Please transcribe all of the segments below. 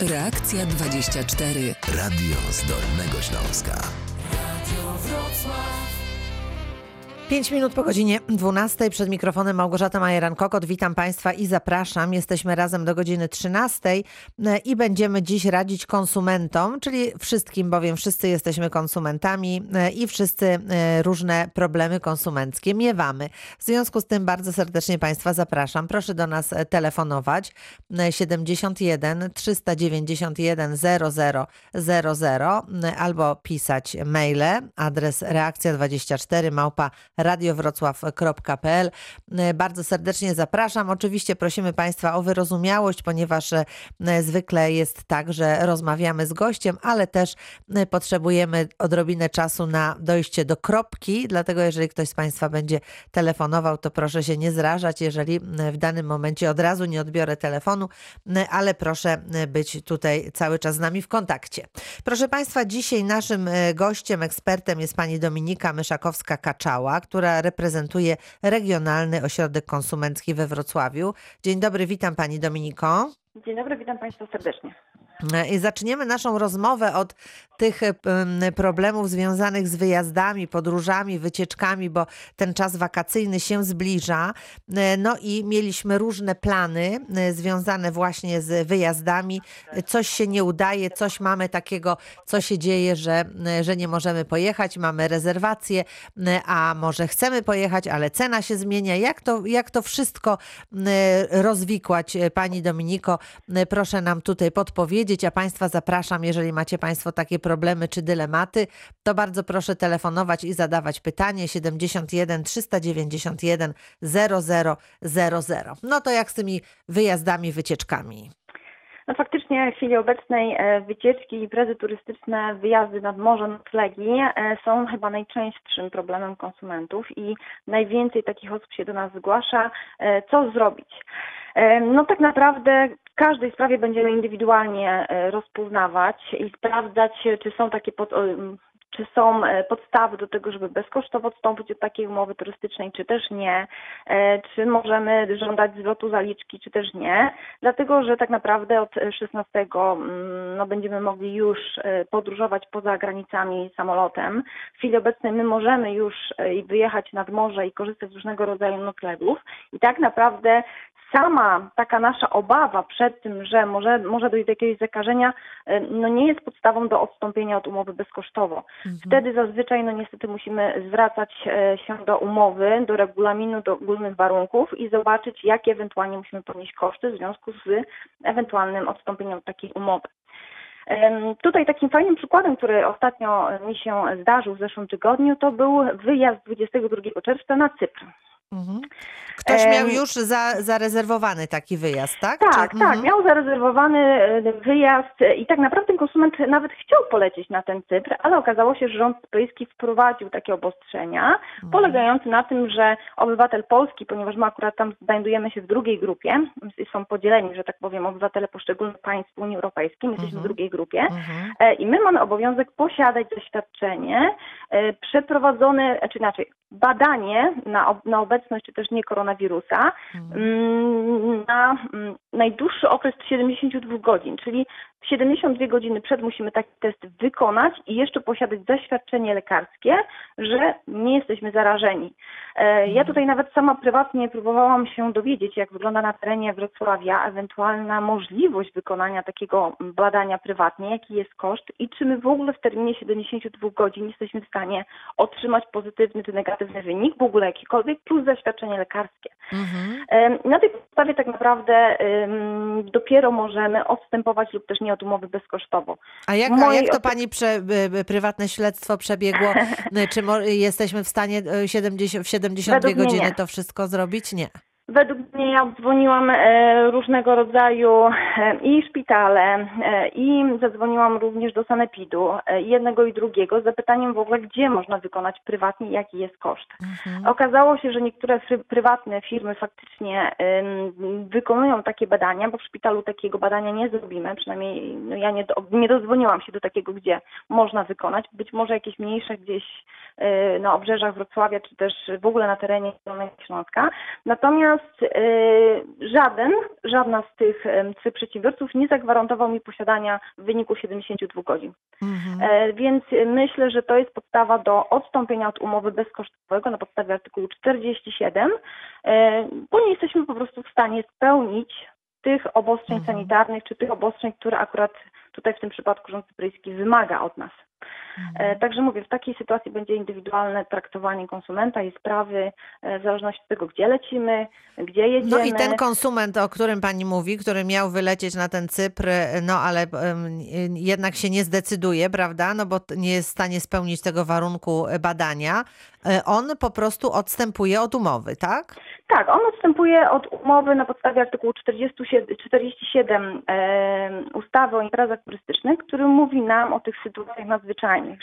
Reakcja 24. Radio z Dolnego Śląska. 5 minut po godzinie 12 przed mikrofonem Małgorzata Majeran-Kokot. Witam Państwa i zapraszam. Jesteśmy razem do godziny 13 e, i będziemy dziś radzić konsumentom, czyli wszystkim, bowiem wszyscy jesteśmy konsumentami e, i wszyscy e, różne problemy konsumenckie miewamy. W związku z tym bardzo serdecznie Państwa zapraszam. Proszę do nas telefonować 71 391 0000 albo pisać maile. Adres reakcja24 małpa radiowrocław.pl. Bardzo serdecznie zapraszam. Oczywiście prosimy Państwa o wyrozumiałość, ponieważ e, zwykle jest tak, że rozmawiamy z gościem, ale też e, potrzebujemy odrobinę czasu na dojście do kropki. Dlatego, jeżeli ktoś z Państwa będzie telefonował, to proszę się nie zrażać, jeżeli w danym momencie od razu nie odbiorę telefonu, ale proszę być tutaj cały czas z nami w kontakcie. Proszę Państwa, dzisiaj naszym e, gościem, ekspertem jest pani Dominika Myszakowska-Kaczała, która reprezentuje Regionalny Ośrodek Konsumencki we Wrocławiu. Dzień dobry, witam Pani Dominiko. Dzień dobry, witam Państwa serdecznie. I zaczniemy naszą rozmowę od tych problemów związanych z wyjazdami, podróżami, wycieczkami, bo ten czas wakacyjny się zbliża. E, no i mieliśmy różne plany e, związane właśnie z wyjazdami. Coś się nie udaje, coś mamy takiego, co się dzieje, że, e, że nie możemy pojechać, mamy rezerwację, a może chcemy pojechać, ale cena się zmienia. Jak to, jak to wszystko rozwikłać, Pani Dominiko? Proszę nam tutaj podpowiedzieć powiedzieć, a Państwa zapraszam, jeżeli macie Państwo takie problemy czy dylematy, to bardzo proszę telefonować i zadawać pytanie 71 391 0000. No to jak z tymi wyjazdami, wycieczkami? No faktycznie w chwili obecnej e, wycieczki, imprezy turystyczne, wyjazdy nad morze, noclegi e, są chyba najczęstszym problemem konsumentów i najwięcej takich osób się do nas zgłasza. E, co zrobić? No tak naprawdę w każdej sprawie będziemy indywidualnie rozpoznawać i sprawdzać, czy są takie pod, czy są e, podstawy do tego, żeby bezkosztowo odstąpić od takiej umowy turystycznej, czy też nie, e, czy możemy żądać zwrotu zaliczki, czy też nie, dlatego że tak naprawdę od 16 mm, no, będziemy mogli już e, podróżować poza granicami samolotem. W chwili obecnej my możemy już wyjechać nad morze i korzystać z różnego rodzaju noclegów i tak naprawdę sama taka nasza obawa przed tym, że może, może dojść do jakiegoś zakażenia, no nie jest podstawą do odstąpienia od umowy bezkosztowo. Mhm. Wtedy zazwyczaj, no niestety musimy zwracać e, się do umowy, do regulaminu, do ogólnych warunków i zobaczyć, jakie ewentualnie musimy ponieść koszty w związku z ewentualnym odstąpieniem od takiej umowy. Tutaj takim fajnym przykładem, który ostatnio mi się zdarzył w zeszłym tygodniu, to był wyjazd 22 czerwca na Cypr. Mhm. Ktoś miał już za, zarezerwowany taki wyjazd, tak? Tak, Czy... tak, mhm. miał zarezerwowany e, wyjazd i tak naprawdę konsument nawet chciał polecieć na ten Cypr, ale okazało się, że rząd brytyjski wprowadził takie obostrzenia, mhm. polegające na tym, że obywatel polski, ponieważ my akurat tam znajdujemy się w drugiej grupie, są podzieleni, że tak powiem, obywatele poszczególnych państw Unii Europejskiej, my jesteśmy w drugiej grupie. E, i my mamy obowiązek posiadać doświadczenie e, przeprowadzone, czy inaczej, badanie na, na obecność czy też nie koronawirusa mhm. mm. na mm, najdłuższy okres 72 godzin, czyli 72 godziny przed musimy taki test wykonać i jeszcze posiadać zaświadczenie lekarskie, że nie jesteśmy zarażeni. E, ja mhm. tutaj nawet sama prywatnie próbowałam się dowiedzieć, jak wygląda na terenie Wrocławia ewentualna możliwość wykonania takiego badania prywatnie, jaki jest koszt i czy my w ogóle w terminie 72 godzin jesteśmy w stanie otrzymać pozytywny czy negatywny wynik, w ogóle jakikolwiek, plus zaświadczenie lekarskie. Mhm. Na tej podstawie tak naprawdę dopiero możemy odstępować lub też nie od umowy bezkosztowo. A jak, a jak to Pani prze, prywatne śledztwo przebiegło? Czy jesteśmy w stanie 70, w 72 godziny to wszystko zrobić? Nie. Według mnie ja dzwoniłam e, różnego rodzaju e, i szpitale, e, i zadzwoniłam również do sanepidu, jednego i drugiego, z zapytaniem w ogóle, gdzie można wykonać prywatnie, jaki jest koszt. Mhm. Okazało się, że niektóre prywatne firmy faktycznie wykonują takie badania, bo w szpitalu takiego badania nie zrobimy, przynajmniej no ja nie, nie dozwoniłam się do takiego, gdzie można wykonać. Być może jakieś mniejsze gdzieś na obrzeżach Wrocławia, czy też w ogóle na terenie Śląska. Natomiast Natomiast e, żaden, żadna z tych, z tych przedsiębiorców nie zagwarantował mi posiadania w wyniku 72 godzin. Mhm. E, Więc myślę, że to jest podstawa do odstąpienia od umowy bezkosztowego na podstawie artykułu 47, e, bo nie jesteśmy po prostu w stanie spełnić tych obostrzeń Mhm. sanitarnych, czy tych obostrzeń, które akurat tutaj w tym przypadku rząd cypryjski wymaga od nas. Mhm. E, Także mówię, w takiej sytuacji będzie indywidualne traktowanie konsumenta i sprawy e, w zależności od tego, gdzie lecimy, gdzie jedziemy. No i ten konsument, o którym pani mówi, który miał wylecieć na ten Cypr, no ale em, jednak się nie zdecyduje, prawda? No bo nie jest w stanie spełnić tego warunku badania. E, On po prostu odstępuje od umowy, tak? Tak, on odstępuje od umowy na podstawie artykułu 47, 47 e, ustawy o imprezach turystycznych, który mówi nam o tych sytuacjach nadzwyczajnych,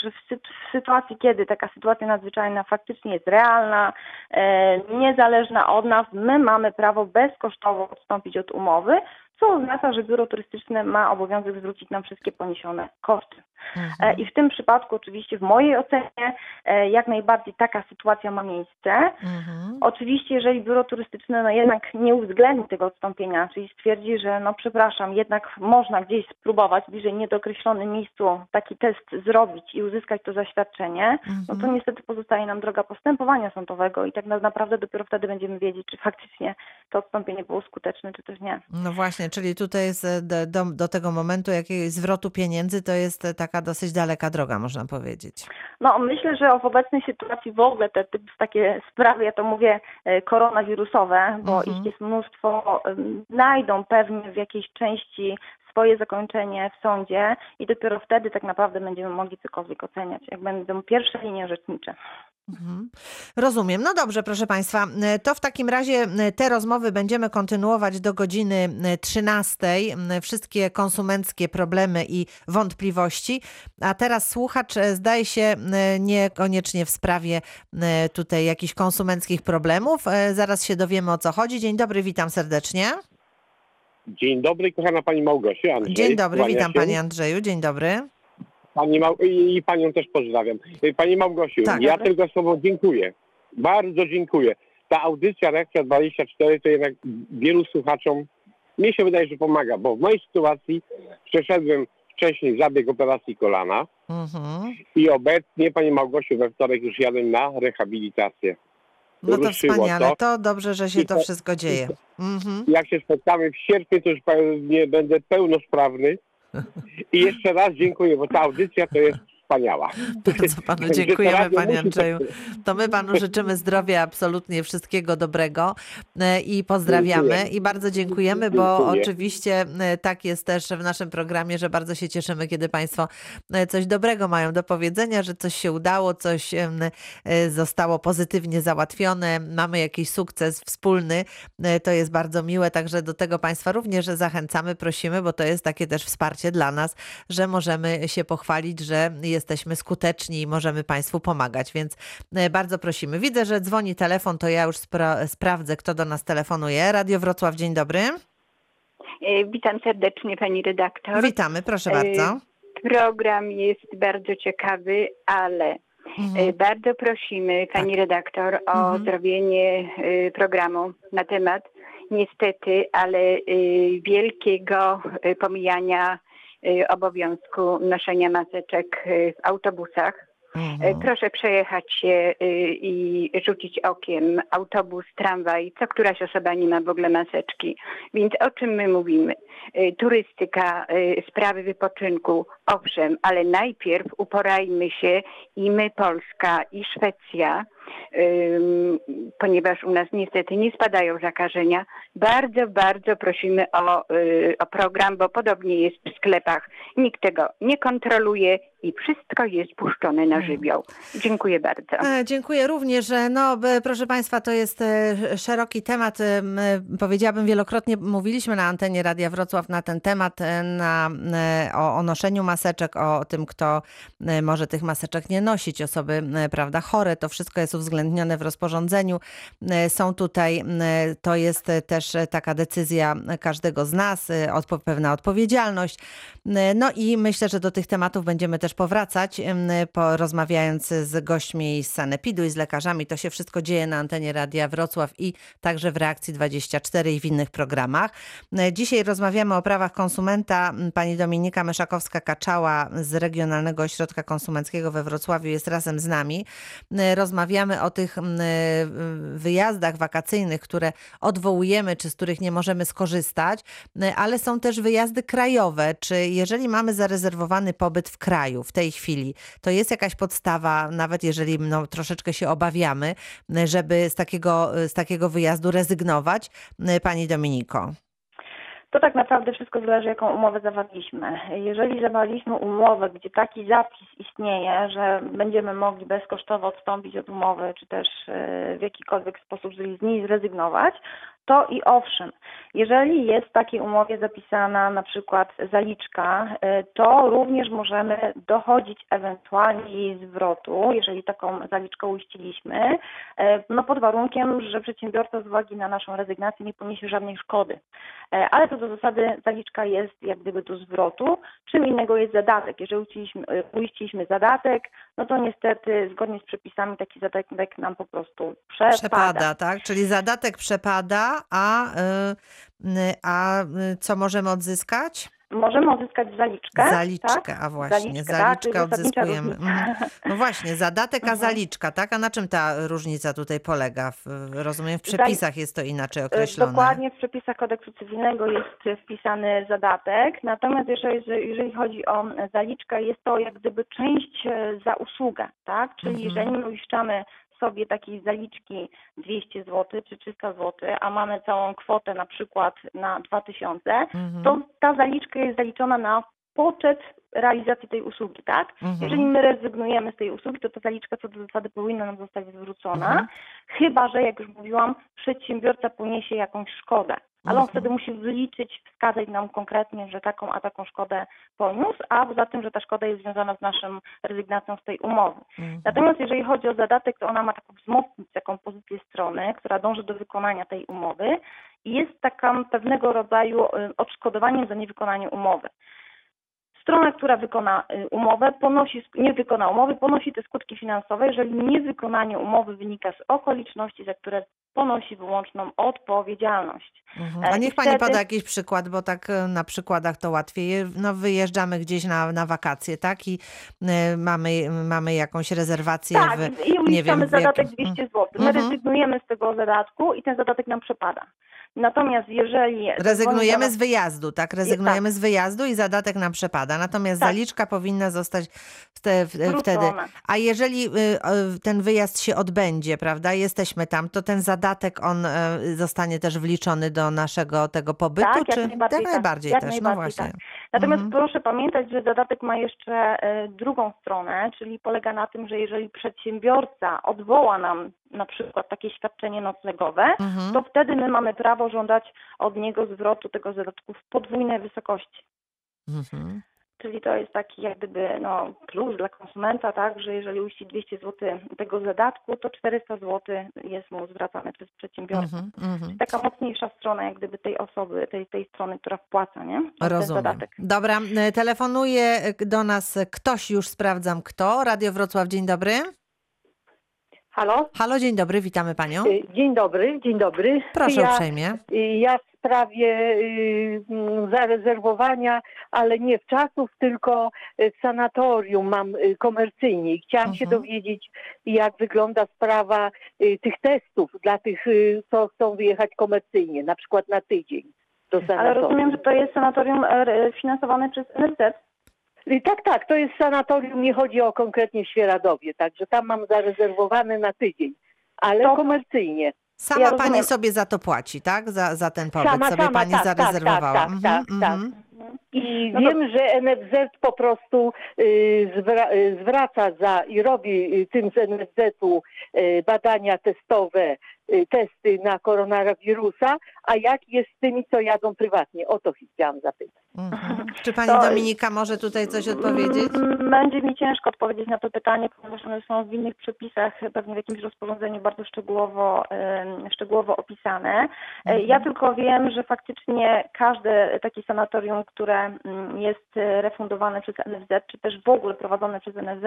że w, sy- w sytuacji, kiedy taka sytuacja nadzwyczajna faktycznie jest realna, e, niezależna od nas, my mamy prawo bezkosztowo odstąpić od umowy, co oznacza, że biuro turystyczne ma obowiązek zwrócić nam wszystkie poniesione koszty. E, I w tym przypadku, oczywiście, w mojej ocenie, e, jak najbardziej taka sytuacja ma miejsce. Mhm. Oczywiście, jeżeli biuro turystyczne no jednak nie uwzględni tego odstąpienia, czyli stwierdzi, że no przepraszam, jednak można gdzieś spróbować bliżej niedookreślonym miejscu taki test zrobić i uzyskać to zaświadczenie, no to niestety pozostaje nam droga postępowania sądowego i tak na- naprawdę dopiero wtedy będziemy wiedzieć, czy faktycznie to odstąpienie było skuteczne, czy też nie. No właśnie, czyli tutaj jest do, do, tego momentu jakiegoś zwrotu pieniędzy to jest e, taka dosyć daleka droga, można powiedzieć. No myślę, że w obecnej sytuacji w ogóle te, takie sprawy, ja to mówię e, koronawirusowe, bo Mhm. ich jest mnóstwo, znajdą pewnie w jakiejś części swoje zakończenie w sądzie i dopiero wtedy tak naprawdę będziemy mogli cokolwiek oceniać, jak będą pierwsze linie rzecznicze. Mhm. Rozumiem. No dobrze, proszę Państwa. E, To w takim razie e, te rozmowy będziemy kontynuować do godziny e, 13. M, Wszystkie konsumenckie problemy i wątpliwości. A teraz słuchacz e, zdaje się e, niekoniecznie w sprawie e, tutaj jakichś konsumenckich problemów. E, Zaraz się dowiemy o co chodzi. Dzień dobry, witam serdecznie. Dzień dobry, kochana pani Małgosiu. Andrzej, Dzień dobry, witam się. Pani Andrzeju. Dzień dobry. Pani Mał... I panią też pozdrawiam. Pani Małgosiu, Tak. ja Dobry. tylko słowo dziękuję. Bardzo dziękuję. Ta audycja Reakcja 24 to jednak wielu słuchaczom, mnie się wydaje, że pomaga, bo w mojej sytuacji przeszedłem wcześniej zabieg operacji kolana Mhm. i obecnie, pani Małgosiu, we wtorek już jadę na rehabilitację. No to wspaniale. to. To dobrze, że się I to- wszystko dzieje. Mhm. Jak się spotkamy w sierpniu, to już pewnie będę pełnosprawny. I jeszcze raz dziękuję, bo ta audycja to jest wspaniała. Bardzo panu dziękujemy, panie Andrzeju. To my panu życzymy zdrowia, absolutnie wszystkiego dobrego e, i pozdrawiamy. Dziękuję. I bardzo dziękujemy, bo Dziękuję. oczywiście e, tak jest też w naszym programie, że bardzo się cieszymy, kiedy państwo e, coś dobrego mają do powiedzenia, że coś się udało, coś zostało pozytywnie załatwione, mamy jakiś sukces wspólny. To jest bardzo miłe, także do tego państwa również zachęcamy, prosimy, bo to jest takie też wsparcie dla nas, że możemy się pochwalić, że jesteśmy skuteczni i możemy Państwu pomagać, więc e, bardzo prosimy. Widzę, że dzwoni telefon, to ja już spra- sprawdzę, kto do nas telefonuje. Radio Wrocław, dzień dobry. E, Witam serdecznie pani redaktor. Witamy, proszę E, bardzo. Program jest bardzo ciekawy, ale Mhm. bardzo prosimy pani redaktor o Mhm. zrobienie programu na temat niestety, ale wielkiego pomijania obowiązku noszenia maseczek e, w autobusach. Mhm. Proszę przejechać się i rzucić okiem autobus, tramwaj, co któraś osoba nie ma w ogóle maseczki. Więc o czym my mówimy? Turystyka, sprawy wypoczynku, owszem, ale najpierw uporajmy się i my, Polska, i Szwecja, ym, ponieważ u nas niestety nie spadają zakażenia, bardzo, bardzo prosimy o, y, o program, bo podobnie jest w sklepach. Nikt tego nie kontroluje i wszystko jest puszczone na żywioł. Dziękuję bardzo. E, Dziękuję również. No, proszę Państwa, to jest e, szeroki temat. E, Powiedziałabym, wielokrotnie mówiliśmy na antenie Radia Wrocław na ten temat, na, o, o noszeniu maseczek, o tym, kto e, może tych maseczek nie nosić, osoby, e, prawda, chore. To wszystko jest uwzględnione w rozporządzeniu. E, Są tutaj, to jest też taka decyzja każdego z nas, odpo- pewna odpowiedzialność. No i myślę, że do tych tematów będziemy też powracać, porozmawiając z gośćmi z Sanepidu i z lekarzami. To się wszystko dzieje na antenie Radia Wrocław i także w Reakcji 24 i w innych programach. Dzisiaj rozmawiamy o prawach konsumenta. Pani Dominika Z Regionalnego Ośrodka Konsumenckiego we Wrocławiu jest razem z nami. E, Rozmawiamy o tych m, e, wyjazdach wakacyjnych, które odwołujemy, czy z których nie możemy skorzystać, e, ale są też wyjazdy krajowe. Czy jeżeli mamy zarezerwowany pobyt w kraju w tej chwili, to jest jakaś podstawa, nawet jeżeli no, troszeczkę się obawiamy, żeby z takiego, z takiego wyjazdu rezygnować? Pani Dominiko. To tak naprawdę wszystko zależy, jaką umowę zawarliśmy. Jeżeli zawarliśmy umowę, gdzie taki zapis istnieje, że będziemy mogli bezkosztowo odstąpić od umowy, czy też e, w jakikolwiek sposób z niej zrezygnować, to i owszem, jeżeli jest w takiej umowie zapisana na przykład zaliczka, e, to również możemy dochodzić ewentualnie jej zwrotu, jeżeli taką zaliczkę uściliśmy, e, no pod warunkiem, że przedsiębiorca z uwagi na naszą rezygnację nie poniesie żadnej szkody. E, Ale co do zasady zaliczka jest jak gdyby do zwrotu. Czym innego jest zadatek. Jeżeli uściliśmy, uiściliśmy zadatek, no to niestety zgodnie z przepisami taki zadatek nam po prostu przepada. Przepada, tak? Czyli zadatek przepada, a, y, y, a y, co możemy odzyskać? Możemy odzyskać zaliczkę. Zaliczkę, tak? a właśnie, Zaliczkę, zaliczkę, tak, czyli zasadnicza odzyskujemy. Mhm. No właśnie, zadatek, a Mhm. zaliczka, tak? A na czym ta różnica tutaj polega? W, rozumiem, w przepisach jest to inaczej określone. Dokładnie w przepisach kodeksu cywilnego jest wpisany zadatek, natomiast jeżeli, jeżeli chodzi o zaliczkę, jest to jak gdyby część za usługę, tak? Czyli Mhm. jeżeli my uiszczamy sobie takiej zaliczki 200 zł czy 300 zł, a mamy całą kwotę na przykład na 2000, Mhm. to ta zaliczka jest zaliczona na poczet realizacji tej usługi, tak? Mhm. Jeżeli my rezygnujemy z tej usługi, to ta zaliczka co do zasady powinna nam zostać zwrócona, Mhm. chyba że, jak już mówiłam, przedsiębiorca poniesie jakąś szkodę. Ale on Mhm. wtedy musi wyliczyć, wskazać nam konkretnie, że taką a taką szkodę poniósł, a poza tym, że ta szkoda jest związana z naszą rezygnacją z tej umowy. Mhm. Natomiast jeżeli chodzi o zadatek, to ona ma taką wzmocnić taką pozycję strony, która dąży do wykonania tej umowy i jest taka pewnego rodzaju y, odszkodowaniem za niewykonanie umowy. Strona, która wykona y, umowę, ponosi, nie wykona umowy, ponosi te skutki finansowe, jeżeli niewykonanie umowy wynika z okoliczności, za które ponosi wyłączną odpowiedzialność. Mhm. E, A niech Pani wtedy- poda jakiś przykład, bo tak e, na przykładach to łatwiej. No wyjeżdżamy gdzieś na, na wakacje, tak? I mamy, mamy jakąś rezerwację Tak, w... i nie uiszczamy wiem, zadatek jakim- 200 zł. My Mhm. rezygnujemy z tego zadatku i ten zadatek nam przepada. Natomiast jeżeli... Rezygnujemy z wyjazdu, tak? Rezygnujemy z wyjazdu i zadatek nam przepada. Natomiast Tak. zaliczka powinna zostać wte, Zwrócona. wtedy. A jeżeli y, ten wyjazd się odbędzie, prawda? Jesteśmy tam, to ten zadatek on y, zostanie też wliczony do naszego tego pobytu? Tak, jak czy najbardziej jak tak. najbardziej Jak też? no najbardziej właśnie. tak. Natomiast Mhm. proszę pamiętać, że zadatek ma jeszcze e, drugą stronę, czyli polega na tym, że jeżeli przedsiębiorca odwoła nam na przykład takie świadczenie noclegowe, Mhm. to wtedy my mamy prawo żądać od niego zwrotu tego zadatku w podwójnej wysokości. Mhm. Czyli to jest taki jak gdyby no, plus dla konsumenta, tak, że jeżeli uści 200 zł tego zadatku, to 400 zł jest mu zwracane przez przedsiębiorcę. Mhm. Mhm. Taka mocniejsza strona jak gdyby tej osoby, tej, tej strony, która wpłaca, nie? Ten Rozumiem. zadatek. Dobra, y, telefonuje y, do nas ktoś, już sprawdzam kto. Radio Wrocław, dzień dobry. Halo? Halo, dzień dobry, witamy panią. Y, Dzień dobry, dzień dobry. Proszę ja, uprzejmie. y, Ja w sprawie y, mm, zarezerwowania, ale nie w czasów, tylko w sanatorium mam komercyjnie. I Chciałam się Mhm. dowiedzieć, jak wygląda sprawa y, tych testów dla tych, y, co chcą wyjechać komercyjnie, na przykład na tydzień do Ale sanatorium. rozumiem, że to jest sanatorium e, finansowane przez NFZ. Tak, tak, to jest sanatorium, nie chodzi o konkretnie Świeradowie, także tam mam zarezerwowane na tydzień, ale To- komercyjnie. Sama Ja pani rozumiem. sobie za to płaci, tak? Za, za ten pobyt Sama, sobie sama, pani tak, tak, zarezerwowała. tak, Mhm, tak, tak. mhm. I No to- wiem, że NFZ po prostu y, zwra, y, zwraca za i robi y, tym z NFZ-u y, badania testowe, testy na koronawirusa, a jak jest z tymi, co jadą prywatnie? O to chciałam zapytać. Mhm. Czy pani To- Dominika może tutaj coś odpowiedzieć? Mm, Będzie mi ciężko odpowiedzieć na to pytanie, ponieważ one są w innych przepisach, pewnie w jakimś rozporządzeniu bardzo szczegółowo, szczegółowo opisane. E, Mhm. Ja tylko wiem, że faktycznie każde takie sanatorium, które mm, jest refundowane przez NFZ, czy też w ogóle prowadzone przez NFZ,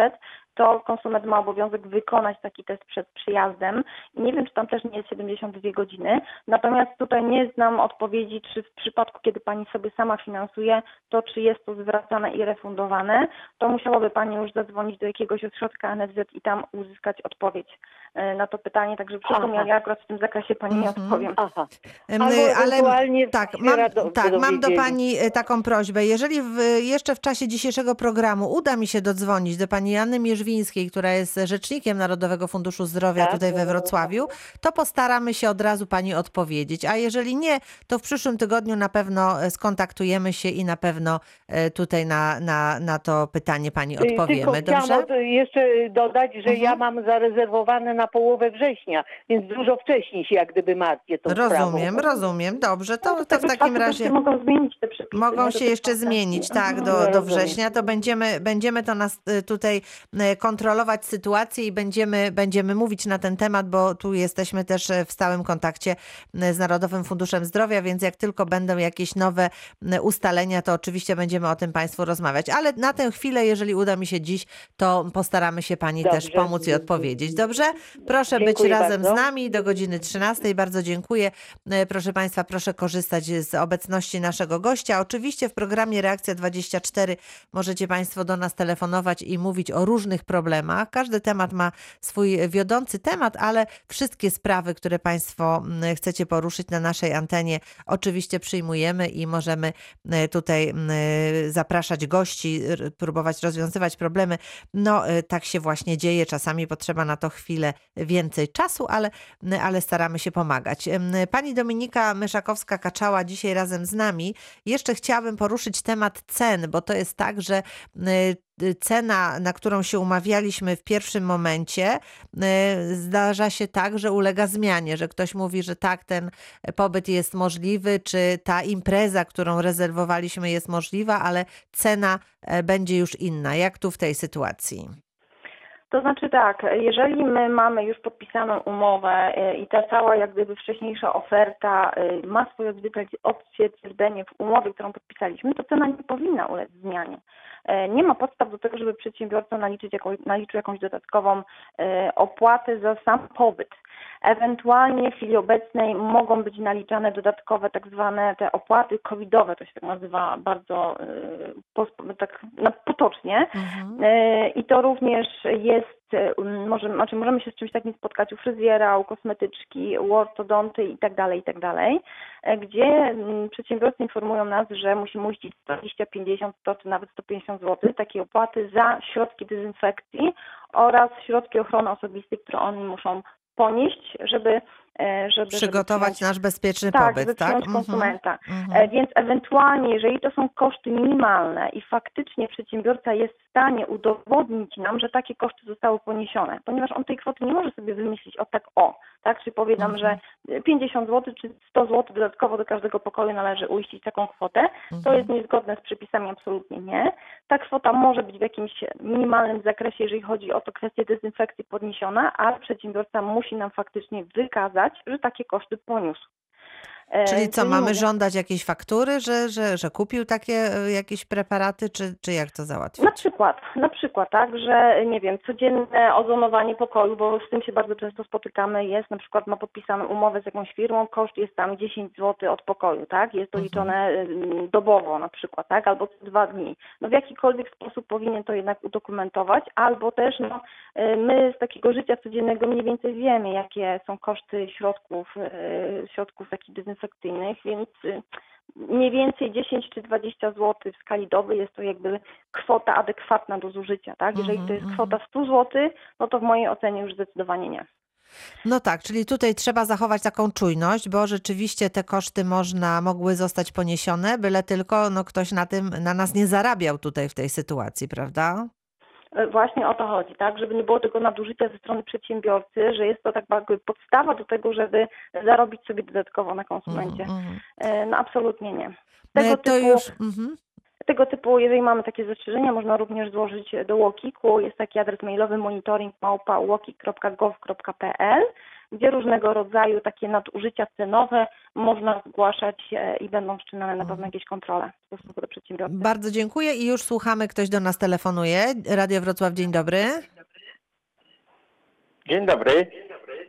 to konsument ma obowiązek wykonać taki test przed przyjazdem. I nie wiem, czy tam też nie jest 72 godziny. Natomiast tutaj nie znam odpowiedzi, czy w przypadku, kiedy Pani sobie sama finansuje, to czy jest to zwracane i refundowane, to musiałaby Pani już zadzwonić do jakiegoś ośrodka NFZ i tam uzyskać odpowiedź e, na to pytanie. Także przykro mi, ja akurat w tym zakresie Pani nie Mhm. odpowiem. Aha. Albo Ale tak, się mam, rado- tak, mam do. Pani e, taką prośbę. Jeżeli w, jeszcze w czasie dzisiejszego programu uda mi się dodzwonić do Pani Janny Mierzwińskiej, która jest rzecznikiem Narodowego Funduszu Zdrowia Tak. tutaj we Wrocławiu, to postaramy się od razu Pani odpowiedzieć. A jeżeli nie, to w przyszłym tygodniu na pewno e, skontaktujemy się i na pewno e, tutaj na, na, na to pytanie Pani Y, Tylko odpowiemy. chciałam Dobrze? od- jeszcze dodać, że ja Mhm. mam zarezerwowane na połowę września, więc dużo wcześniej się jak gdyby martwię tą Rozumiem, sprawą. rozumiem. Dobrze, to, to w Tego takim czasu też razie... mogą zmienić te przepisy. Mogą nie? się jeszcze zmienić, tak, do, No, do września, to będziemy, będziemy to nas y, tutaj y, kontrolować sytuację i będziemy, będziemy mówić na ten temat, bo tu jesteśmy też y, w stałym kontakcie z Narodowym Funduszem Zdrowia, więc jak tylko będą jakieś nowe ustalenia, to oczywiście będziemy o tym Państwu rozmawiać. Ale na tę chwilę, jeżeli uda mi się dziś, to postaramy się Pani też Dobrze. pomóc i odpowiedzieć. Dobrze? Proszę być Dziękuję razem bardzo. z nami do godziny 13. Bardzo dziękuję. E, Proszę Państwa, proszę korzystać z obecności naszego gościa. Oczywiście w programie Reakcja 24 możecie Państwo do nas telefonować i mówić o różnych problemach. Każdy temat ma swój wiodący temat, ale wszystkie sprawy, które Państwo mm, chcecie poruszyć na naszej antenie, oczywiście przyjmujemy i możemy e, tutaj mm, zapraszać gości, próbować rozwiązywać problemy. No, e, tak się właśnie dzieje. Czasami potrzeba na to chwilę więcej czasu, ale, ale staramy się pomagać. Pani Dominika Myszakowska-Kaczała dzisiaj razem z nami. Jeszcze chciałabym poruszyć temat cen, bo to jest tak, że cena, na którą się umawialiśmy w pierwszym momencie, y, zdarza się tak, że ulega zmianie, że ktoś mówi, że tak, ten pobyt jest możliwy, czy ta impreza, którą rezerwowaliśmy jest możliwa, ale cena e, będzie już inna. Jak tu w tej sytuacji? To znaczy tak, jeżeli my mamy już podpisaną umowę y, i ta cała jak gdyby wcześniejsza oferta y, ma swoje odzwierciedle- odzwierciedlenie w umowie, którą podpisaliśmy, to cena nie powinna ulec zmianie. E, Nie ma podstaw do tego, żeby przedsiębiorca naliczyć naliczył jakąś dodatkową e, opłatę za sam pobyt. Ewentualnie w chwili obecnej mogą być naliczane dodatkowe tak zwane te opłaty covidowe, to się tak nazywa bardzo pos- tak potocznie. E, I to również jest, e, m, może, znaczy możemy się z czymś takim spotkać u fryzjera, u kosmetyczki, u ortodonty i tak dalej, i tak dalej, gdzie m, przedsiębiorcy informują nas, że musimy uiścić 20, 50, 100 czy nawet 150 zł takiej opłaty za środki dezynfekcji oraz środki ochrony osobistej, które oni muszą ponieść, żeby, żeby Przygotować żeby nasz bezpieczny tak, pobyt, żeby tak? przyjąć Mhm. konsumenta. Mhm. E, Więc ewentualnie, jeżeli to są koszty minimalne i faktycznie przedsiębiorca jest w stanie udowodnić nam, że takie koszty zostały poniesione, ponieważ on tej kwoty nie może sobie wymyślić o tak o, tak? Czy powie nam, Mhm. że 50 zł czy 100 zł dodatkowo do każdego pokoju należy uiścić taką kwotę, to Mhm. jest niezgodne z przepisami, absolutnie nie. Ta kwota może być w jakimś minimalnym zakresie, jeżeli chodzi o to kwestię dezynfekcji podniesiona, ale przedsiębiorca musi nam faktycznie wykazać, że takie koszty poniósł. E, Czyli co, mamy żądać jakiejś faktury, że, że, że kupił takie e, jakieś preparaty, czy, czy jak to załatwić? Na przykład, na przykład, tak, że nie wiem, codzienne ozonowanie pokoju, bo z tym się bardzo często spotykamy, jest na przykład ma podpisaną umowę z jakąś firmą, koszt jest tam 10 zł od pokoju, tak? Jest to Mhm. liczone ym, dobowo na przykład, tak? Albo co dwa dni. No w jakikolwiek sposób powinien to jednak udokumentować, albo też no, y, my z takiego życia codziennego mniej więcej wiemy, jakie są koszty środków, y, środków takich dezynfekcyjnych, więc y, mniej więcej 10 czy 20 zł w skali doby jest to jakby kwota adekwatna do zużycia, tak? Jeżeli to jest Mhm, kwota 100 zł, no to w mojej ocenie już zdecydowanie nie. No tak, czyli tutaj trzeba zachować taką czujność, bo rzeczywiście te koszty można, mogły zostać poniesione, byle tylko no, ktoś na tym, na nas nie zarabiał tutaj w tej sytuacji, prawda? E, Właśnie o to chodzi, tak? Żeby nie było tego nadużycia ze strony przedsiębiorcy, że jest to tak jakby podstawa do tego, żeby zarobić sobie dodatkowo na konsumencie. Mhm, mhm. E, No absolutnie nie. No Tego to typu, już... Mhm. tego typu, jeżeli mamy takie zastrzeżenia, można również złożyć do Łokiku. Jest taki adres mailowy monitoring małpa łokik.gov.pl gdzie różnego rodzaju takie nadużycia cenowe można zgłaszać e, i będą wszczynane na pewno jakieś kontrole w stosunku do przedsiębiorcy. Bardzo dziękuję i już słuchamy, ktoś do nas telefonuje. Radio Wrocław, dzień dobry. Dzień dobry.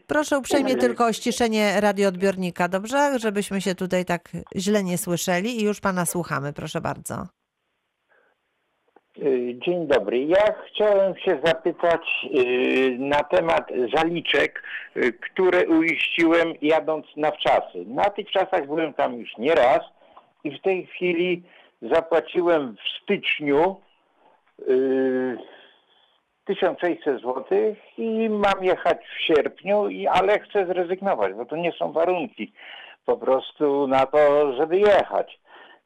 Proszę uprzejmie tylko o ściszenie radioodbiornika, dobrze? Żebyśmy się tutaj tak źle nie słyszeli i już pana słuchamy, proszę bardzo. Y, Dzień dobry. Ja chciałem się zapytać y, na temat zaliczek, y, które uiściłem jadąc na wczasy. Na tych czasach byłem tam już nie raz i w tej chwili zapłaciłem w styczniu y, 1600 zł i mam jechać w sierpniu, ale chcę zrezygnować, bo to nie są warunki po prostu na to, żeby jechać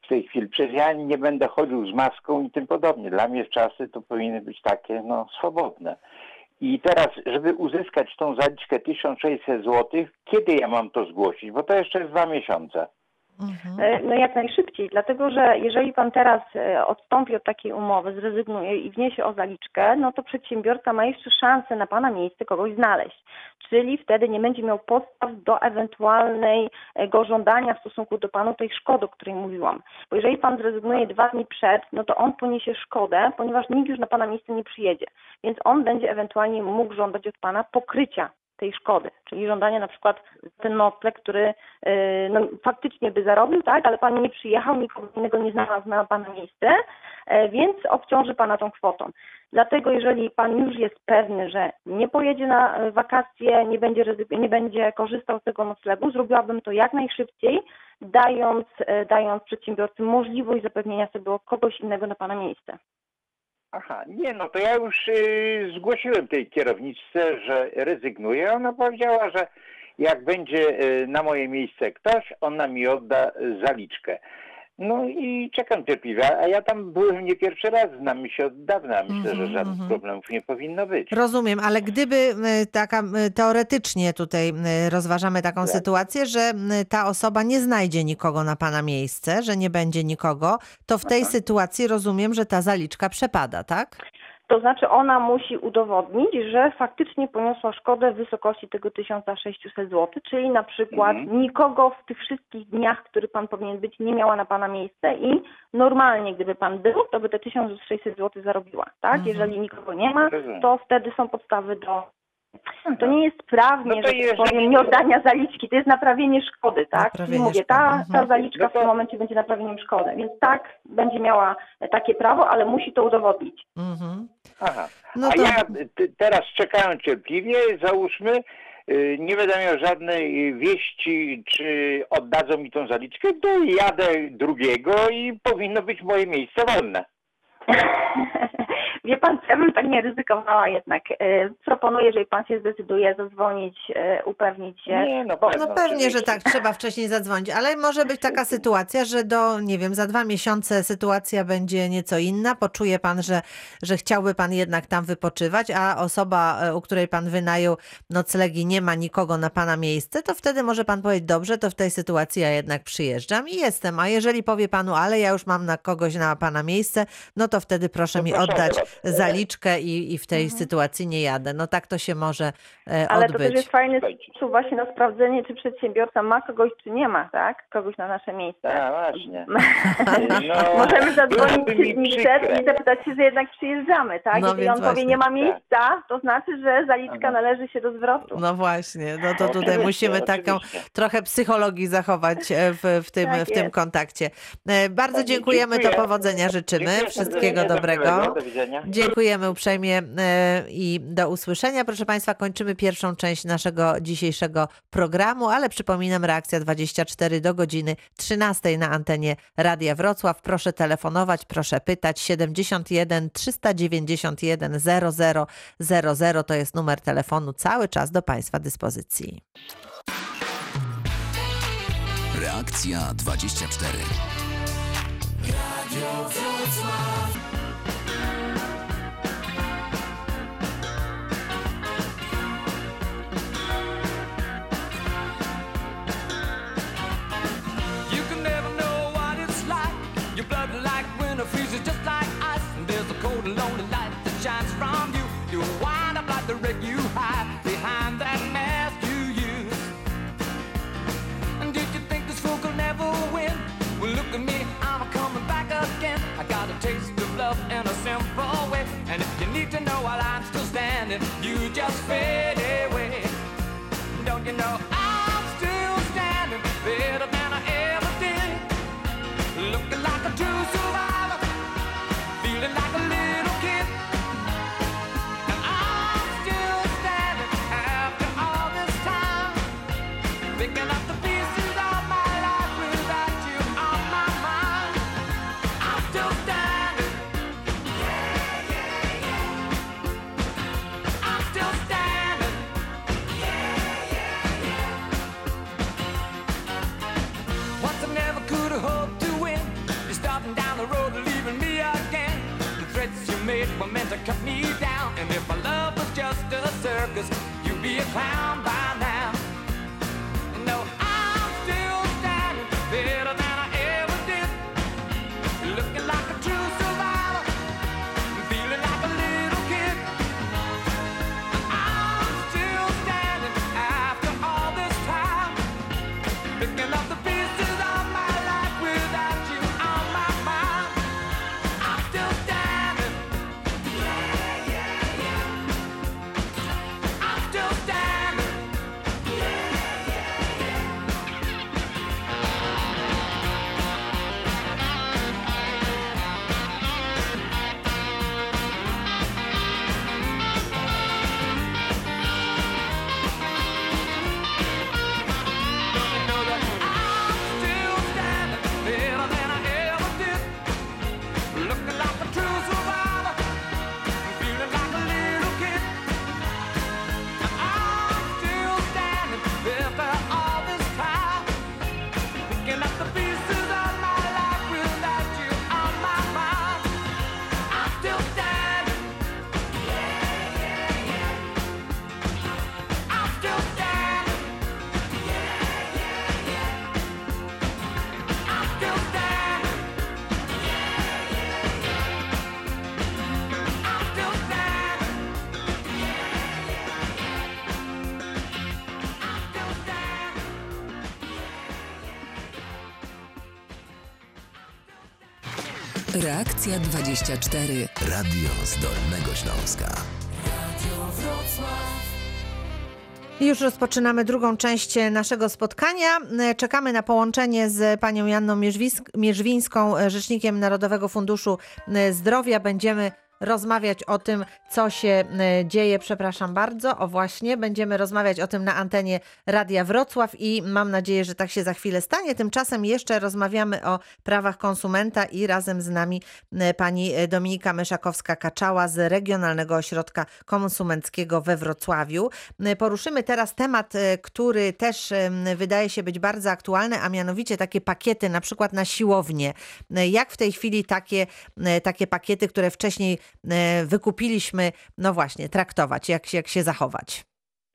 w tej chwili. Przecież ja nie będę chodził z maską i tym podobnie. Dla mnie czasy to powinny być takie no, swobodne. I teraz, żeby uzyskać tą zaliczkę 1600 zł, kiedy ja mam to zgłosić? Bo to jeszcze jest dwa miesiące. Mhm. E, No jak najszybciej, dlatego że jeżeli pan teraz e, odstąpi od takiej umowy, zrezygnuje i wniesie o zaliczkę, no to przedsiębiorca ma jeszcze szansę na pana miejsce kogoś znaleźć. Czyli wtedy nie będzie miał podstaw do ewentualnego żądania w stosunku do panu tej szkody, o której mówiłam. Bo jeżeli pan zrezygnuje dwa dni przed, no to on poniesie szkodę, ponieważ nikt już na pana miejsce nie przyjedzie. Więc on będzie ewentualnie mógł żądać od pana pokrycia tej szkody, czyli żądanie na przykład ten nocleg, który yy, no, faktycznie by zarobił, tak, ale pan nie przyjechał, nikogo innego nie znalazł na pana miejsce, e, więc obciąży pana tą kwotą. Dlatego jeżeli pan już jest pewny, że nie pojedzie na e, wakacje, nie będzie, nie będzie korzystał z tego noclegu, zrobiłabym to jak najszybciej, dając, e, dając przedsiębiorcy możliwość zapewnienia sobie kogoś innego na pana miejsce. Aha, nie, no to ja już y, zgłosiłem tej kierowniczce, że rezygnuję. Ona powiedziała, że jak będzie y, na moje miejsce ktoś, ona mi odda y, zaliczkę. No i czekam cierpliwie, a ja tam byłem nie pierwszy raz, znamy się od dawna. Myślę, Mhm, że żadnych mhm. problemów nie powinno być. Rozumiem, ale gdyby y, taka teoretycznie tutaj rozważamy taką Tak. sytuację, że ta osoba nie znajdzie nikogo na pana miejsce, że nie będzie nikogo, to w tej sytuacji rozumiem, że ta zaliczka przepada, tak? To znaczy ona musi udowodnić, że faktycznie poniosła szkodę w wysokości tego 1600 zł, czyli na przykład Mhm. nikogo w tych wszystkich dniach, który pan powinien być, nie miała na pana miejsce i normalnie gdyby pan był, to by te 1600 zł zarobiła, tak? Mhm. Jeżeli nikogo nie ma, to wtedy są podstawy do... To nie jest prawnie, No to że tak jeżeli- powiem, nieoddania zaliczki, to jest naprawienie szkody, tak? Czyli Naprawienie mówię, szkody, ta, mhm. ta zaliczka No w tym momencie będzie naprawieniem szkody, więc tak, będzie miała takie prawo, ale musi to udowodnić. Mhm. Aha. No A to- ja t- teraz czekałem cierpliwie, załóżmy, y, nie będę miał żadnej wieści, czy oddadzą mi tą zaliczkę, to jadę drugiego i powinno być moje miejsce wolne. Wie pan, ja bym tak nie ryzykowała jednak. E, Proponuję, jeżeli pan się zdecyduje, zadzwonić, e, upewnić się. Nie, no bo- pewno, No pewnie, że tak, trzeba wcześniej zadzwonić, ale może być taka sytuacja, że do, nie wiem, za dwa miesiące sytuacja będzie nieco inna, poczuje pan, że, że chciałby pan jednak tam wypoczywać, a osoba, e, u której pan wynajął noclegi, nie ma nikogo na pana miejsce, to wtedy może pan powiedzieć, dobrze, to w tej sytuacji ja jednak przyjeżdżam i jestem, a jeżeli powie panu, ale ja już mam na kogoś na pana miejsce, no to wtedy proszę To mi proszę oddać. Zaliczkę i, i w tej sytuacji nie jadę. No tak to się może e, Ale to odbyć. też jest fajny sposób właśnie na sprawdzenie, czy przedsiębiorca ma kogoś, czy nie ma, tak? Kogoś na nasze miejsce. A, właśnie. No, Możemy zadzwonić trzy dni przed i zapytać się, że jednak przyjeżdżamy, tak? No Jeżeli on powie, właśnie. nie ma miejsca, to znaczy, że zaliczka Aha. należy się do zwrotu. No właśnie, no to tutaj Oczywiście, musimy taką oczywiście. trochę psychologii zachować e, w, w, tym, Tak w tym kontakcie. E, Bardzo dziękujemy, to dziękuję. powodzenia życzymy, Dziękuję wszystkiego dobrego. Do widzenia. Dziękujemy uprzejmie e, i do usłyszenia. Proszę Państwa, kończymy pierwszą część naszego dzisiejszego programu, ale przypominam, reakcja 24 do godziny 13 na antenie Radia Wrocław. Proszę telefonować, proszę pytać. 71 391 0000 to jest numer telefonu cały czas do Państwa dyspozycji. Reakcja 24. You to know while I'm still standing. You just fail. Reakcja 24. Radio z Dolnego Śląska. Już rozpoczynamy drugą część naszego spotkania. Czekamy na połączenie z panią Janną Mierzwińską, rzecznikiem Narodowego Funduszu Zdrowia. Będziemy rozmawiać o tym, co się e, dzieje. Przepraszam bardzo. O właśnie, będziemy rozmawiać o tym na antenie Radia Wrocław i mam nadzieję, że tak się za chwilę stanie. Tymczasem jeszcze rozmawiamy o prawach konsumenta i razem z nami e, pani Dominika Myszakowska-Kaczała z Regionalnego Ośrodka Konsumenckiego we Wrocławiu. E, Poruszymy teraz temat, e, który też wydaje się być bardzo aktualny, a mianowicie takie pakiety, na przykład na siłownię. E, Jak w tej chwili takie, e, takie pakiety, które wcześniej e, wykupiliśmy, no właśnie, traktować, jak się, jak się zachować?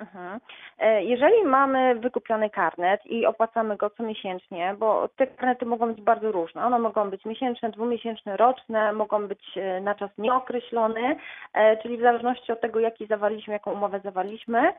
Mhm. E, Jeżeli mamy wykupiony karnet i opłacamy go comiesięcznie, bo te karnety mogą być bardzo różne. One mogą być miesięczne, dwumiesięczne, roczne, mogą być e, na czas nieokreślony, e, czyli w zależności od tego, jaki zawarliśmy, jaką umowę zawarliśmy,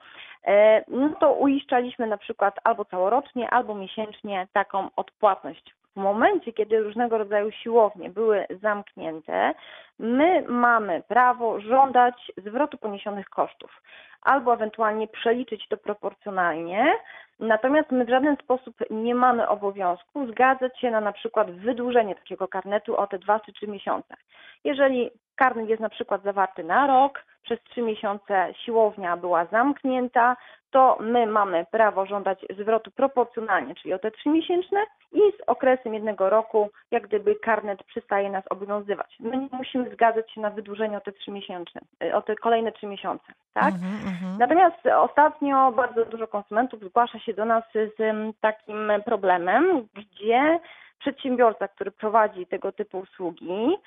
no to uiszczaliśmy na przykład albo całorocznie, albo miesięcznie taką odpłatność. W momencie, kiedy różnego rodzaju siłownie były zamknięte, my mamy prawo żądać zwrotu poniesionych kosztów albo ewentualnie przeliczyć to proporcjonalnie. Natomiast my w żaden sposób nie mamy obowiązku zgadzać się na na przykład wydłużenie takiego karnetu o te dwa czy trzy miesiące. Jeżeli karnet jest na przykład zawarty na rok, przez trzy miesiące siłownia była zamknięta, to my mamy prawo żądać zwrotu proporcjonalnie, czyli o te trzy miesięczne i z okresem jednego roku, jak gdyby karnet przestaje nas obowiązywać. My nie musimy zgadzać się na wydłużenie o te trzy miesięczne, y, o te kolejne trzy miesiące, tak? Mhm, mhm. Natomiast ostatnio bardzo dużo konsumentów zgłasza się do nas z takim problemem, gdzie przedsiębiorca, który prowadzi tego typu usługi,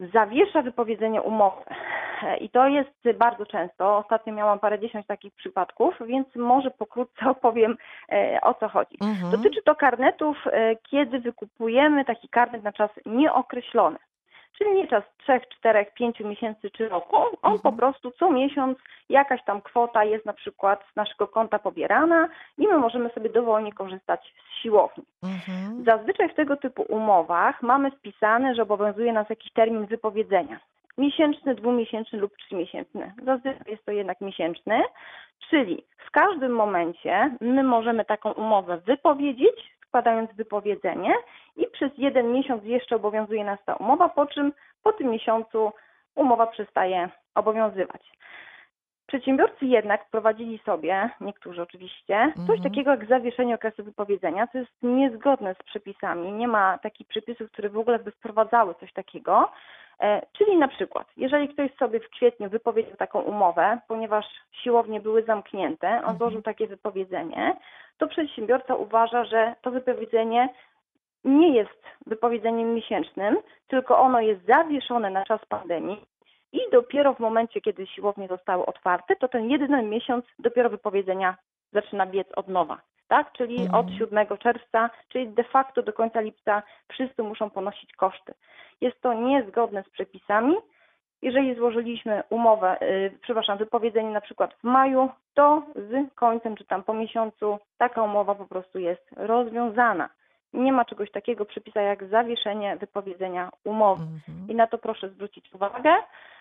zawiesza wypowiedzenie umowy. I to jest bardzo często. Ostatnio miałam parędziesiąt takich przypadków, więc może pokrótce opowiem e, o co chodzi. Mhm. Dotyczy to karnetów, e, kiedy wykupujemy taki karnet na czas nieokreślony. Czyli nie czas 3, 4, 5 miesięcy czy roku. On po prostu co miesiąc jakaś tam kwota jest na przykład z naszego konta pobierana i my możemy sobie dowolnie korzystać z siłowni. Mhm. Zazwyczaj w tego typu umowach mamy wpisane, że obowiązuje nas jakiś termin wypowiedzenia. miesięczny, dwumiesięczny lub trzymiesięczny. Zazwyczaj jest to jednak miesięczny, czyli w każdym momencie my możemy taką umowę wypowiedzieć, składając wypowiedzenie i przez jeden miesiąc jeszcze obowiązuje nas ta umowa, po czym po tym miesiącu umowa przestaje obowiązywać. Przedsiębiorcy jednak wprowadzili sobie, niektórzy oczywiście, coś Mhm. takiego jak zawieszenie okresu wypowiedzenia, co jest niezgodne z przepisami. Nie ma takich przepisów, które w ogóle by wprowadzały coś takiego. E, Czyli na przykład, jeżeli ktoś sobie w kwietniu wypowiedział taką umowę, ponieważ siłownie były zamknięte, on złożył takie wypowiedzenie, to przedsiębiorca uważa, że to wypowiedzenie nie jest wypowiedzeniem miesięcznym, tylko ono jest zawieszone na czas pandemii i dopiero w momencie, kiedy siłownie zostały otwarte, to ten jeden miesiąc dopiero wypowiedzenia zaczyna biec od nowa. Tak? Czyli Mhm. od 7 czerwca, czyli de facto do końca lipca wszyscy muszą ponosić koszty. Jest to niezgodne z przepisami. Jeżeli złożyliśmy umowę, yy, przepraszam, wypowiedzenie na przykład w maju, to z końcem czy tam po miesiącu taka umowa po prostu jest rozwiązana. Nie ma czegoś takiego w przepisach jak zawieszenie wypowiedzenia umowy. Mhm. I na to proszę zwrócić uwagę,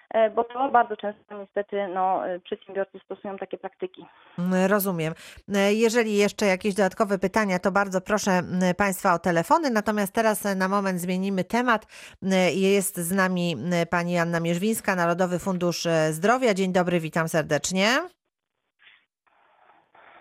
e, bo to bardzo często niestety no, e, przedsiębiorcy stosują takie praktyki. Mm, Rozumiem. E, Jeżeli jeszcze jakieś dodatkowe pytania, to bardzo proszę m, Państwa o telefony. Natomiast teraz na moment zmienimy temat. Jest z nami pani Anna Mierzwińska, Narodowy Fundusz Zdrowia. Dzień dobry, witam serdecznie.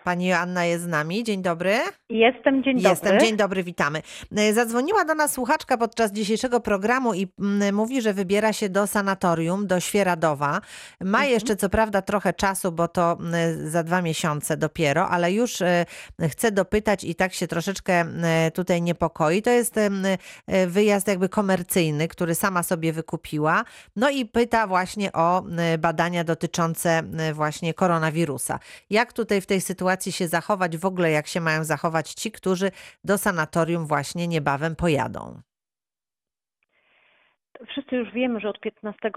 Pani Anna jest z nami. Dzień dobry. Jestem, dzień Jestem, dobry. dzień dobry, witamy. E, Zadzwoniła do nas słuchaczka podczas dzisiejszego programu i mówi, że wybiera się do sanatorium, do Świeradowa. Ma Mhm. jeszcze co prawda trochę czasu, bo to za dwa miesiące dopiero, ale już e, chce dopytać i tak się troszeczkę tutaj niepokoi. To jest e, wyjazd jakby komercyjny, który sama sobie wykupiła. No i pyta właśnie o badania dotyczące właśnie koronawirusa. Jak tutaj w tej sytuacji się zachować, w ogóle jak się mają zachować ci, którzy do sanatorium właśnie niebawem pojadą? Wszyscy już wiemy, że od 15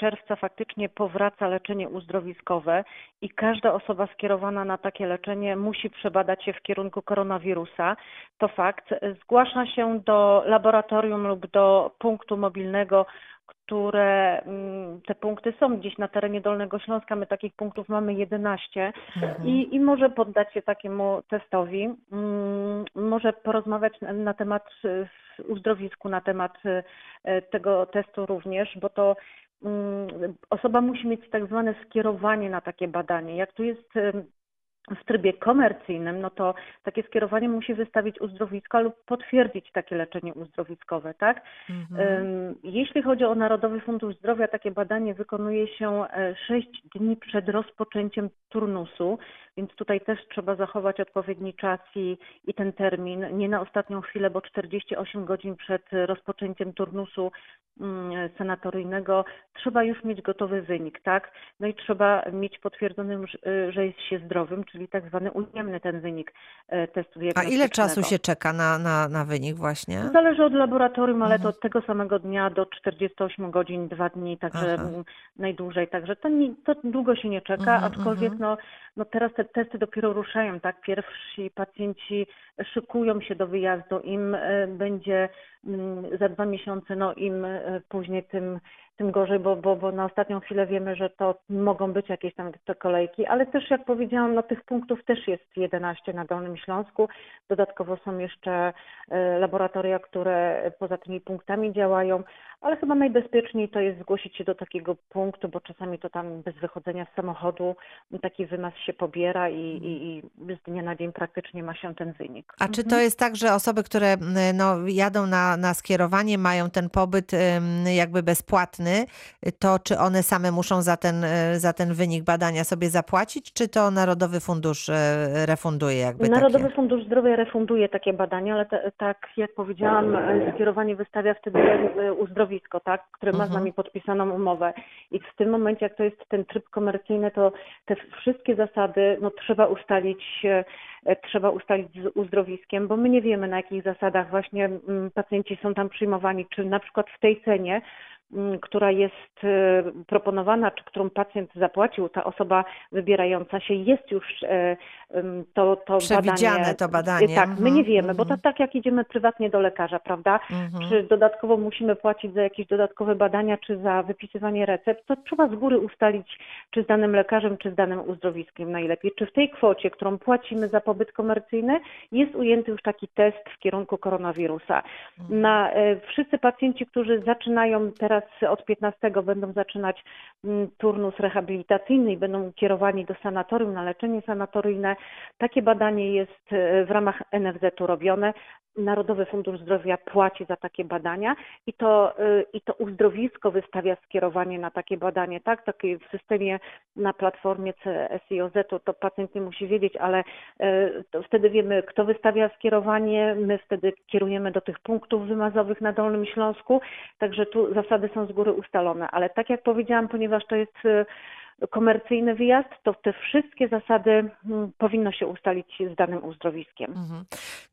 czerwca faktycznie powraca leczenie uzdrowiskowe i każda osoba skierowana na takie leczenie musi przebadać się w kierunku koronawirusa. To fakt. Zgłasza się do laboratorium lub do punktu mobilnego, które mm, te punkty są gdzieś na terenie Dolnego Śląska. My takich punktów mamy 11 i, i może poddać się takiemu testowi. Mm, Może porozmawiać na, na temat uzdrowisku, na temat y, tego testu również, bo to mm, osoba musi mieć tak zwane skierowanie na takie badanie. Jak tu jest y, w trybie komercyjnym, no to takie skierowanie musi wystawić uzdrowisko lub potwierdzić takie leczenie uzdrowiskowe, tak? Mhm. Jeśli chodzi o Narodowy Fundusz Zdrowia, takie badanie wykonuje się 6 dni przed rozpoczęciem turnusu, więc tutaj też trzeba zachować odpowiedni czas i, i ten termin, nie na ostatnią chwilę, bo 48 godzin przed rozpoczęciem turnusu mm, sanatoryjnego trzeba już mieć gotowy wynik, tak? No i trzeba mieć potwierdzonym, że- że jest się zdrowym, czyli tak zwany ujemny ten wynik e, testu A ile czasu się czeka na, na, na wynik właśnie? Zależy od laboratorium, ale Mhm. to od tego samego dnia do 48 godzin, dwa dni, także Aha. najdłużej. Także to, nie, to długo się nie czeka, Mhm, aczkolwiek mhm. no, no teraz te testy dopiero ruszają, tak? Pierwsi pacjenci szykują się do wyjazdu, im e, będzie za dwa miesiące, no im e, później, tym, tym gorzej, bo, bo, bo na ostatnią chwilę wiemy, że to mogą być jakieś tam te kolejki, ale też jak powiedziałam, no tych punktów też jest 11 na Dolnym Śląsku. Dodatkowo są jeszcze e, laboratoria, które poza tymi punktami działają, ale chyba najbezpieczniej to jest zgłosić się do takiego punktu, bo czasami to tam bez wychodzenia z samochodu taki wymaz się pobiera i, i, i z dnia na dzień praktycznie ma się ten wynik. A czy to jest tak, że osoby, które m, no, jadą na, na skierowanie, mają ten pobyt jakby bezpłatny, to czy one same muszą za ten, e, za ten wynik badania sobie zapłacić, czy to Narodowy Fundusz refunduje jakby Narodowy takie? Fundusz Zdrowia refunduje takie badania, ale te, tak jak powiedziałam, skierowanie wystawia wtedy e, uzdrowisko, tak, które ma z Mhm. nami podpisaną umowę. I w tym momencie, jak to jest ten tryb komercyjny, to te wszystkie zasady no, trzeba ustalić, e, trzeba ustalić z uzdrowiskiem, bo my nie wiemy na jakich zasadach właśnie mm, pacjenci są tam przyjmowani, czy na przykład w tej cenie która jest e, proponowana, czy którą pacjent zapłacił, ta osoba wybierająca się, jest już e, to, to Przewidziane badanie. to badanie. Tak, my Mhm, nie wiemy, bo to mhm. tak jak idziemy prywatnie do lekarza, prawda? Mhm. Czy dodatkowo musimy płacić za jakieś dodatkowe badania, czy za wypisywanie recept, to trzeba z góry ustalić, czy z danym lekarzem, czy z danym uzdrowiskiem najlepiej. Czy w tej kwocie, którą płacimy za pobyt komercyjny, jest ujęty już taki test w kierunku koronawirusa. Na e, wszyscy pacjenci, którzy zaczynają teraz od 15 będą zaczynać mm, turnus rehabilitacyjny i będą kierowani do sanatorium na leczenie sanatoryjne, takie badanie jest e, w ramach NFZ-u robione. Narodowy Fundusz Zdrowia płaci za takie badania i to, y, i to uzdrowisko wystawia skierowanie na takie badanie, tak? Takie w systemie na platformie CSIOZ to, to pacjent nie musi wiedzieć, ale y, wtedy wiemy, kto wystawia skierowanie, my wtedy kierujemy do tych punktów wymazowych na Dolnym Śląsku, także tu zasady są z góry ustalone, ale tak jak powiedziałam, ponieważ to jest y, komercyjny wyjazd, to te wszystkie zasady mm, powinno się ustalić z danym uzdrowiskiem. Mhm.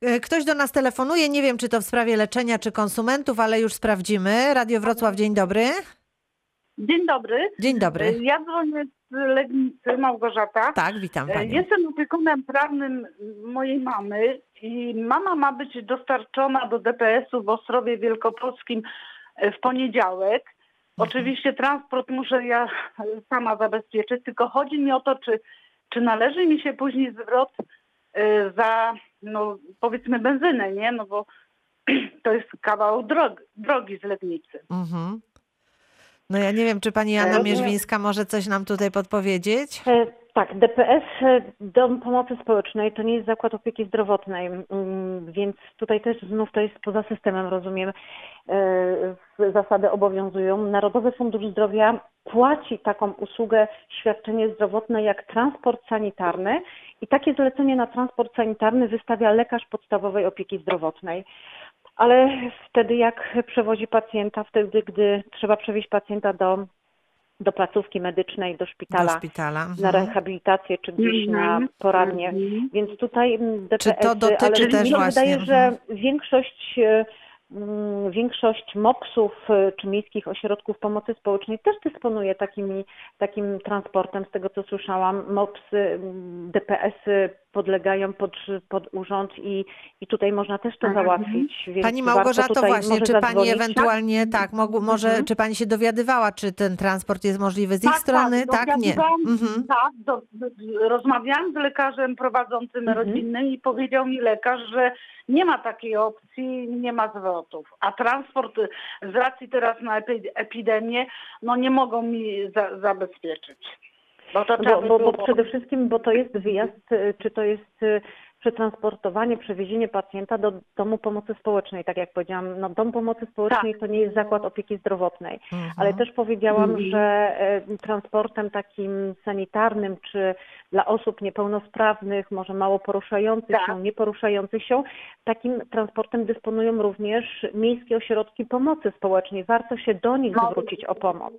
E, Ktoś do nas telefonuje, nie wiem czy to w sprawie leczenia czy konsumentów, ale już sprawdzimy. Radio Wrocław, dzień dobry. Dzień dobry. Dzień dobry. Ja dzwonię z Legnicy, Małgorzata. Tak, witam E, panią. Jestem opiekunem prawnym mojej mamy i mama ma być dostarczona do DPS-u w Ostrowie Wielkopolskim e, w poniedziałek. Oczywiście transport muszę ja e, sama zabezpieczyć, tylko chodzi mi o to, czy, czy należy mi się później zwrot e, za, no powiedzmy benzynę, nie? No bo to jest kawał drogi, drogi z Legnicy. Mhm. No ja nie wiem, czy pani Anna E, Mierzwińska może coś nam tutaj podpowiedzieć? Tak, DPS, e, Dom Pomocy Społecznej, to nie jest zakład opieki zdrowotnej, mm, więc tutaj też znów to jest poza systemem, rozumiem, e, zasady obowiązują. Narodowy Fundusz Zdrowia płaci taką usługę, świadczenie zdrowotne jak transport sanitarny i takie zlecenie na transport sanitarny wystawia lekarz podstawowej opieki zdrowotnej. Ale wtedy jak przewozi pacjenta, wtedy gdy trzeba przewieźć pacjenta do, do placówki medycznej, do szpitala, Do szpitala. na Mhm. rehabilitację czy gdzieś na Mhm. poradnie. Mhm. Więc tutaj mm, DPS, Czy to dotyczy ale też mi się właśnie- wydaje, że mhm. większość e, mm, większość MOPS-ów e, czy miejskich ośrodków pomocy społecznej też dysponuje takimi, takim transportem, z tego co słyszałam. MOPS-y, mm, DPS-y podlegają pod, pod urząd i, i tutaj można też to Mhm. załatwić. Więc Pani Małgorzato, właśnie, czy pani zadzwonić. ewentualnie, tak, mogу, może, Mhm. czy pani się dowiadywała, czy ten transport jest możliwy z ich Tak, strony? tak, Tak, nie. Mhm. Tak, do, do, rozmawiałam z lekarzem prowadzącym Mhm. rodzinnym i powiedział mi lekarz, że nie ma takiej opcji, nie ma zwrotów. A transport z racji teraz na epi- epidemię, no nie mogą mi za, zabezpieczyć. Bo to Bo, bo, bo przede wszystkim, bo to jest wyjazd, y, czy to jest y, przetransportowanie, przewiezienie pacjenta do domu pomocy społecznej, tak jak powiedziałam. No, dom pomocy społecznej to nie jest zakład opieki zdrowotnej, Mhm. ale też powiedziałam, Mhm. że e, transportem takim sanitarnym, czy dla osób niepełnosprawnych, może mało poruszających Tak. się, nieporuszających się, takim transportem dysponują również miejskie ośrodki pomocy społecznej. Warto się do nich No. zwrócić o pomoc.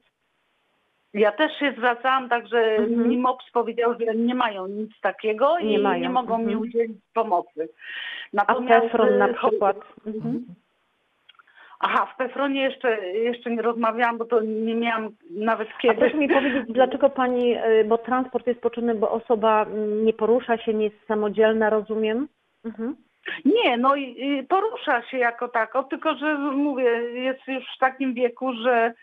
Ja też się zwracałam, także Mhm. mi MOPS powiedział, że nie mają nic takiego i Nie mają, nie mogą mi mhm. udzielić pomocy. A Natomiast, Pefron na y, przykład. Mhm. Aha, w Pefronie jeszcze, jeszcze nie rozmawiałam, bo to nie miałam nawet A kiedy. proszę mi powiedzieć, dlaczego pani, y, bo transport jest potrzebny, bo osoba nie porusza się, nie jest samodzielna, rozumiem? Mhm. Nie, no i i porusza się jako tako, tylko że mówię, jest już w takim wieku, że e,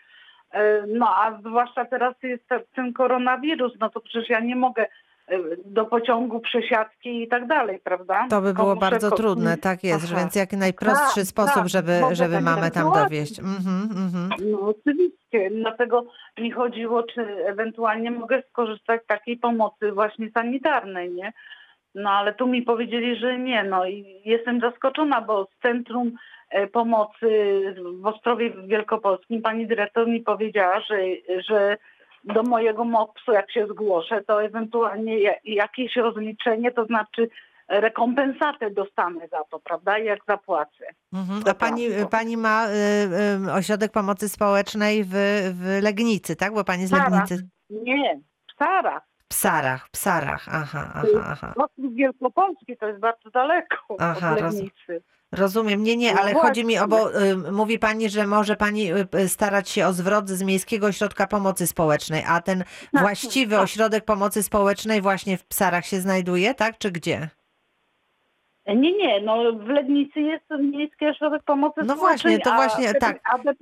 no a zwłaszcza teraz jest te- ten koronawirus, no to przecież ja nie mogę e, do pociągu, przesiadki i tak dalej, prawda? To by było bardzo ko- trudne, tak jest, Aha. więc jak najprostszy Tak, sposób, tak, żeby, żeby tak mamę tam dowieść. Mhm, mhm. No oczywiście, dlatego mi chodziło, czy ewentualnie mogę skorzystać z takiej pomocy właśnie sanitarnej, nie? No ale tu mi powiedzieli, że nie, no i jestem zaskoczona, bo z Centrum e, Pomocy w Ostrowie Wielkopolskim pani dyrektor mi powiedziała, że, że do mojego MOPS-u jak się zgłoszę, to ewentualnie ja- jakieś rozliczenie, to znaczy rekompensatę dostanę za to, prawda, jak zapłacę. Mhm. A pani, pani ma y, y, ośrodek pomocy społecznej w, w Legnicy, tak? Bo pani z Psarach. Legnicy. Nie, w Psarach, w Psarach, aha, aha, aha. Wielkopolski to jest bardzo daleko Aha, od roz- Legnicy. Rozumiem, nie, nie, No ale właśnie. chodzi mi o, bo y, mówi pani, że może pani y, starać się o zwrot z Miejskiego Ośrodka Pomocy Społecznej, a ten właściwy tak. ośrodek pomocy społecznej właśnie w Psarach się znajduje, tak, czy gdzie? Nie, nie, no w Legnicy jest Miejski Ośrodek Pomocy No Społecznej, właśnie, to a- właśnie, tak. ADP,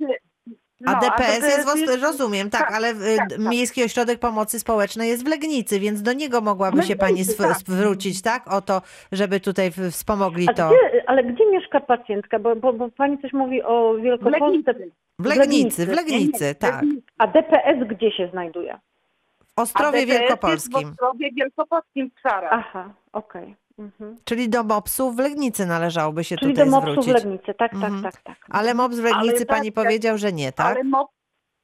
no, A DPS jest, w rozumiem, tak, tak, ale tak, tak. Miejski Ośrodek Pomocy Społecznej jest w Legnicy, więc do niego mogłaby się pani Legnicy, tak. zwrócić, tak, o to, żeby tutaj w- wspomogli A to. gdzie, ale gdzie mieszka pacjentka? Bo, bo, bo pani coś mówi o W Wielkopolsce. Legnicy. W Legnicy, w Nie, nie, Legnicy, tak. A DPS gdzie się znajduje? W Ostrowie ADPS Wielkopolskim. W Ostrowie Wielkopolskim w Psarach. Aha, okej. Mhm. Czyli do MOPS-u w Legnicy należałoby się Czyli tutaj do MOPS-u w zwrócić. Legnicy, tak, Mhm. tak, tak, tak. Ale MOPS w Legnicy tak, pani jak- powiedział, że nie, tak? Ale mo-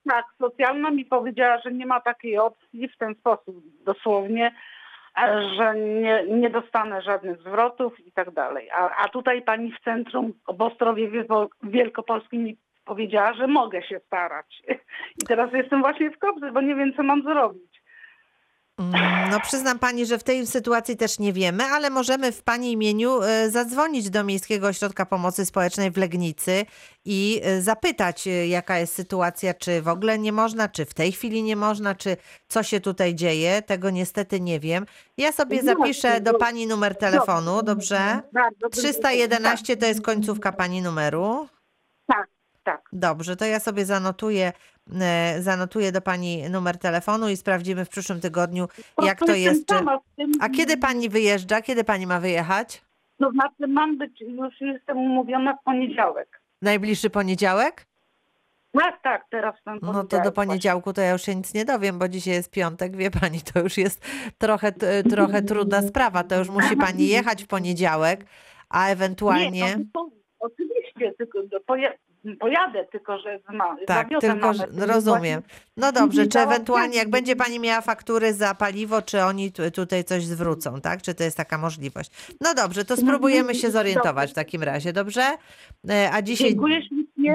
tak, socjalna mi powiedziała, że nie ma takiej opcji w ten sposób dosłownie, e, że nie, nie dostanę żadnych zwrotów i tak dalej. A, a tutaj pani w centrum w Ostrowie Wielko- Wielkopolskim mi powiedziała, że mogę się starać. I teraz jestem właśnie w kopce, bo nie wiem, co mam zrobić. Mm, No przyznam pani, że w tej sytuacji też nie wiemy, ale możemy w pani imieniu e, zadzwonić do Miejskiego Ośrodka Pomocy Społecznej w Legnicy i e, zapytać, e, jaka jest sytuacja, czy w ogóle nie można, czy w tej chwili nie można, czy co się tutaj dzieje. Tego niestety nie wiem. Ja sobie zapiszę do pani numer telefonu, dobrze? Bardzo bym- 311 to jest końcówka pani numeru. Tak, tak. Dobrze, to ja sobie zanotuję, zanotuję do pani numer telefonu i sprawdzimy w przyszłym tygodniu, jak to jest. Czy... A kiedy pani wyjeżdża? Kiedy pani ma wyjechać? No znaczy mam być, już jestem umówiona w poniedziałek. Najbliższy poniedziałek? Tak, tak, teraz ten No to do poniedziałku to ja już się nic nie dowiem, bo dzisiaj jest piątek, wie pani, to już jest trochę, trochę trudna sprawa. To już musi pani jechać w poniedziałek, a ewentualnie. Nie, to, oczywiście, tylko do, pojadę, tylko że ma, Tak, tylko że- rozumiem. No dobrze, czy ewentualnie jak będzie pani miała faktury za paliwo, czy oni tu- tutaj coś zwrócą, tak? Czy to jest taka możliwość? No dobrze, to spróbujemy się zorientować w takim razie, dobrze? E, A dzisiaj Dziękuję.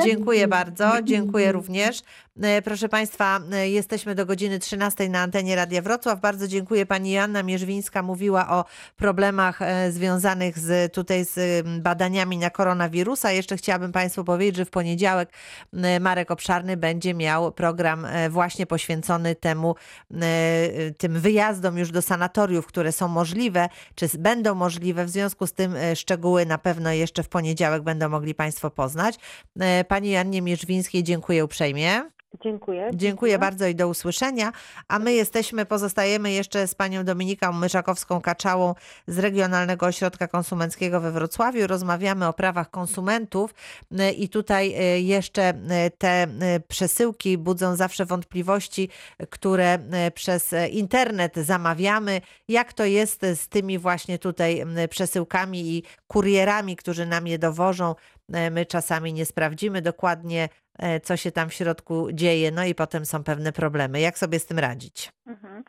Dziękuję bardzo, dziękuję również. E, Proszę Państwa, e, jesteśmy do godziny 13 na antenie Radia Wrocław. Bardzo dziękuję. Pani Joanna Mierzwińska mówiła o problemach związanych z, tutaj z badaniami na koronawirusa. Jeszcze chciałabym Państwu powiedzieć, że w poniedziałek e, Marek Obszarny będzie miał program e, właśnie poświęcony temu, e, tym wyjazdom już do sanatoriów, które są możliwe, czy będą możliwe. W związku z tym szczegóły na pewno jeszcze w poniedziałek będą mogli Państwo poznać. Pani Jannie Mierzwińskiej dziękuję uprzejmie. Dziękuję. Dziękuję bardzo i do usłyszenia. A my jesteśmy, pozostajemy jeszcze z panią Dominiką Myszakowską-Kaczałą z Regionalnego Ośrodka Konsumenckiego we Wrocławiu. Rozmawiamy o prawach konsumentów E, i tutaj e, jeszcze e, te przesyłki budzą zawsze wątpliwości, które przez internet zamawiamy. Jak to jest z tymi właśnie tutaj przesyłkami i kurierami, którzy nam je dowożą? E, My czasami nie sprawdzimy dokładnie, e, co się tam w środku dzieje, no i potem są pewne problemy. Jak sobie z tym radzić? Mhm.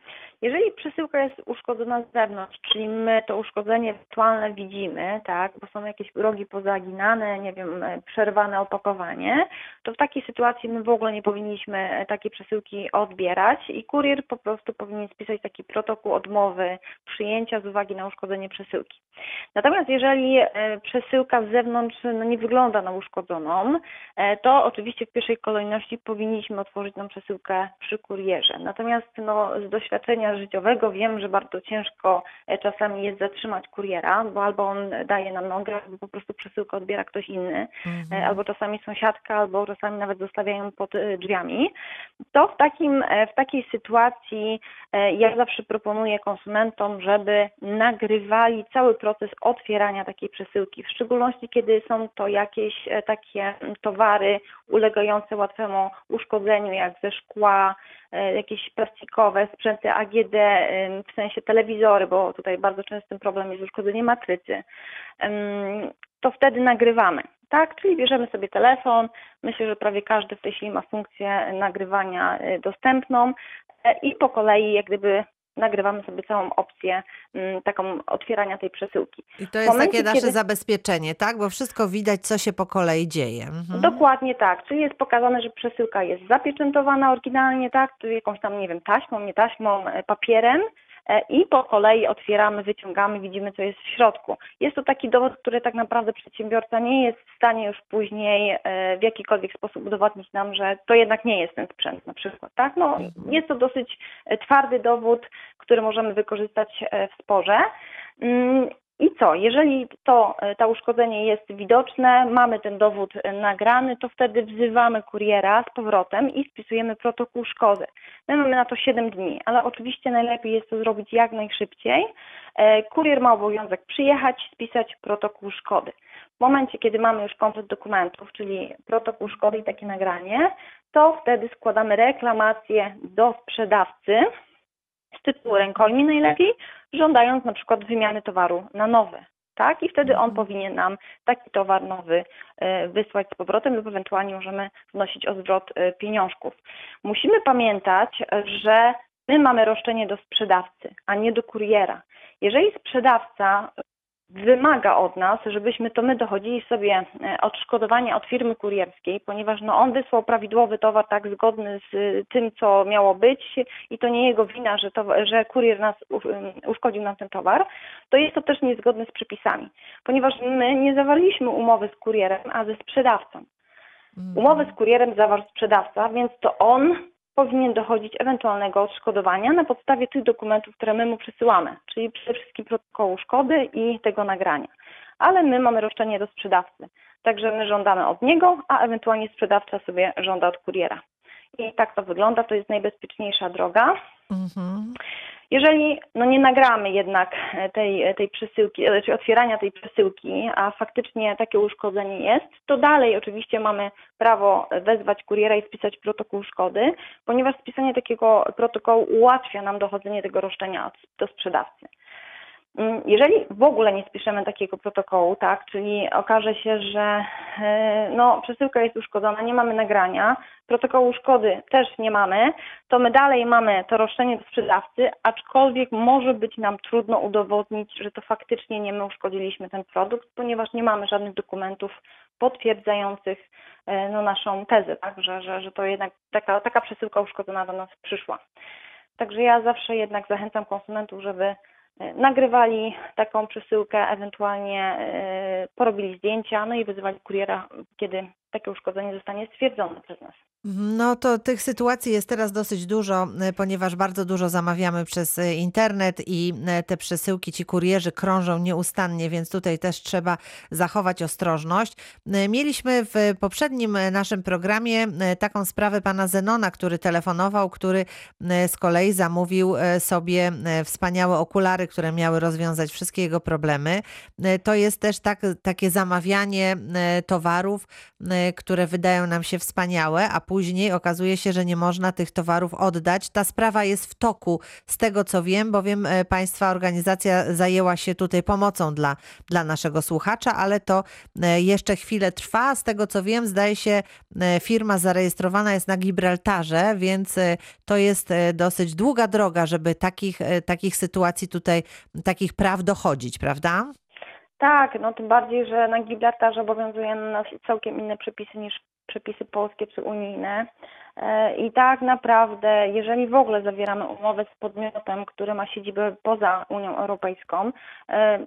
Jeżeli przesyłka jest uszkodzona z zewnątrz, czyli my to uszkodzenie wirtualne widzimy, tak, bo są jakieś rogi pozaginane, nie wiem, e, przerwane opakowanie, to w takiej sytuacji my w ogóle nie powinniśmy e, takiej przesyłki odbierać i kurier po prostu powinien spisać taki protokół odmowy przyjęcia z uwagi na uszkodzenie przesyłki. Natomiast jeżeli e, przesyłka z zewnątrz no, nie wygląda na uszkodzoną, to oczywiście w pierwszej kolejności powinniśmy otworzyć nam przesyłkę przy kurierze. Natomiast no, z doświadczenia życiowego. Wiem, że bardzo ciężko e, czasami jest zatrzymać kuriera, bo albo on daje nam nogę, albo po prostu przesyłkę odbiera ktoś inny, e, albo czasami sąsiadka, albo czasami nawet zostawiają pod e, drzwiami. To w, takim, w takiej sytuacji ja zawsze proponuję konsumentom, żeby nagrywali cały proces otwierania takiej przesyłki, w szczególności kiedy są to jakieś takie towary ulegające łatwemu uszkodzeniu, jak ze szkła, jakieś plastikowe sprzęty AGD, w sensie telewizory, bo tutaj bardzo częstym problemem jest uszkodzenie matrycy, to wtedy nagrywamy. Tak, czyli bierzemy sobie telefon. Myślę, że prawie każdy w tej chwili ma funkcję nagrywania e, dostępną e, i po kolei jak gdyby nagrywamy sobie całą opcję mm, taką otwierania tej przesyłki. I to jest momencie, takie nasze kiedy- zabezpieczenie, tak? Bo wszystko widać, co się po kolei dzieje. Mhm. Dokładnie tak, czyli jest pokazane, że przesyłka jest zapieczętowana oryginalnie, tak, jakąś tam, nie wiem, taśmą, nie taśmą, e, papierem i po kolei otwieramy, wyciągamy, widzimy co jest w środku. Jest to taki dowód, który tak naprawdę przedsiębiorca nie jest w stanie już później e, w jakikolwiek sposób udowodnić nam, że to jednak nie jest ten sprzęt na przykład. Tak? No, jest to dosyć e, twardy dowód, który możemy wykorzystać e, w sporze. I co? Jeżeli to, e, to uszkodzenie jest widoczne, mamy ten dowód e, nagrany, to wtedy wzywamy kuriera z powrotem i spisujemy protokół szkody. My mamy na to 7 dni, ale oczywiście najlepiej jest to zrobić jak najszybciej. E, Kurier ma obowiązek przyjechać, spisać protokół szkody. W momencie, kiedy mamy już komplet dokumentów, czyli protokół szkody i takie nagranie, to wtedy składamy reklamację do sprzedawcy z tytułu rękojmi najlepiej, żądając na przykład wymiany towaru na nowy. Tak? I wtedy on powinien nam taki towar nowy e, wysłać z powrotem lub ewentualnie możemy wnosić o zwrot e, pieniążków. Musimy pamiętać, że my mamy roszczenie do sprzedawcy, a nie do kuriera. Jeżeli sprzedawca wymaga od nas, żebyśmy to my dochodzili sobie e, odszkodowania od firmy kurierskiej, ponieważ no, on wysłał prawidłowy towar tak zgodny z y, tym, co miało być i to nie jego wina, że, to, że kurier nas ym, uszkodził nam ten towar, to jest to też niezgodne z przepisami, ponieważ my nie zawarliśmy umowy z kurierem, a ze sprzedawcą. Umowę z kurierem zawarł sprzedawca, więc to on powinien dochodzić ewentualnego odszkodowania na podstawie tych dokumentów, które my mu przesyłamy, czyli przede wszystkim protokołu szkody i tego nagrania. Ale my mamy roszczenie do sprzedawcy, także my żądamy od niego, a ewentualnie sprzedawca sobie żąda od kuriera. I tak to wygląda, to jest najbezpieczniejsza droga. Mhm. Jeżeli no nie nagramy jednak tej, tej przesyłki, znaczy otwierania tej przesyłki, a faktycznie takie uszkodzenie jest, to dalej oczywiście mamy prawo wezwać kuriera i spisać protokół szkody, ponieważ spisanie takiego protokołu ułatwia nam dochodzenie tego roszczenia do sprzedawcy. Mm, Jeżeli w ogóle nie spiszemy takiego protokołu, tak, czyli okaże się, że e, no, przesyłka jest uszkodzona, nie mamy nagrania, protokołu szkody też nie mamy, to my dalej mamy to roszczenie do sprzedawcy, aczkolwiek może być nam trudno udowodnić, że to faktycznie nie my uszkodziliśmy ten produkt, ponieważ nie mamy żadnych dokumentów potwierdzających e, no, naszą tezę, tak, że, że, że to jednak taka, taka przesyłka uszkodzona do nas przyszła. Także ja zawsze jednak zachęcam konsumentów, żeby nagrywali taką przesyłkę, ewentualnie e, porobili zdjęcia, no i wyzywali kuriera, kiedy takie uszkodzenie zostanie stwierdzone przez nas. No to tych sytuacji jest teraz dosyć dużo, y, ponieważ bardzo dużo zamawiamy przez y, internet i y, te przesyłki, ci kurierzy krążą nieustannie, więc tutaj też trzeba zachować ostrożność. Mieliśmy w poprzednim naszym programie taką sprawę pana Zenona, który telefonował, który z kolei zamówił sobie wspaniałe okulary, które miały rozwiązać wszystkie jego problemy. To jest też tak, takie zamawianie towarów, które wydają nam się wspaniałe, a później okazuje się, że nie można tych towarów oddać. Ta sprawa jest w toku, z tego co wiem, bowiem e, Państwa organizacja zajęła się tutaj pomocą dla, dla naszego słuchacza, ale to e, jeszcze chwilę trwa. Z tego co wiem, zdaje się, e, firma zarejestrowana jest na Gibraltarze, więc to jest dosyć długa droga, żeby takich, takich sytuacji tutaj, takich praw dochodzić, prawda? Tak, no tym bardziej, że na Gibraltarze obowiązują na nas całkiem inne przepisy niż przepisy polskie czy unijne. E, I tak naprawdę, jeżeli w ogóle zawieramy umowę z podmiotem, który ma siedzibę poza Unią Europejską, e,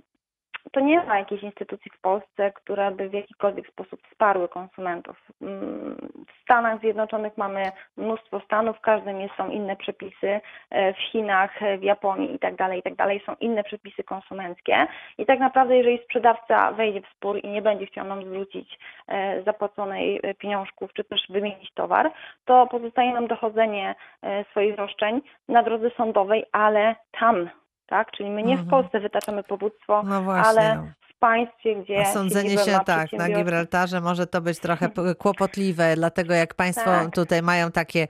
to nie ma jakiejś instytucji w Polsce, które by w jakikolwiek sposób wsparły konsumentów. Mm, W Stanach Zjednoczonych mamy mnóstwo stanów, w każdym jest, są inne przepisy, e, w Chinach, e, w Japonii i tak dalej, i tak są inne przepisy konsumenckie. I tak naprawdę, jeżeli sprzedawca wejdzie w spór i nie będzie chciał nam zwrócić e, zapłaconej pieniążków, czy też wymienić towar, to pozostaje nam dochodzenie swoich roszczeń na drodze sądowej, ale tam, tak? Czyli my nie w Mhm. Polsce wytaczamy powództwo, No właśnie. ale no. Państwie, gdzie A sądzenie się tak, na. Gibraltarze może to być trochę kłopotliwe, dlatego jak Państwo Tak. tutaj mają takie,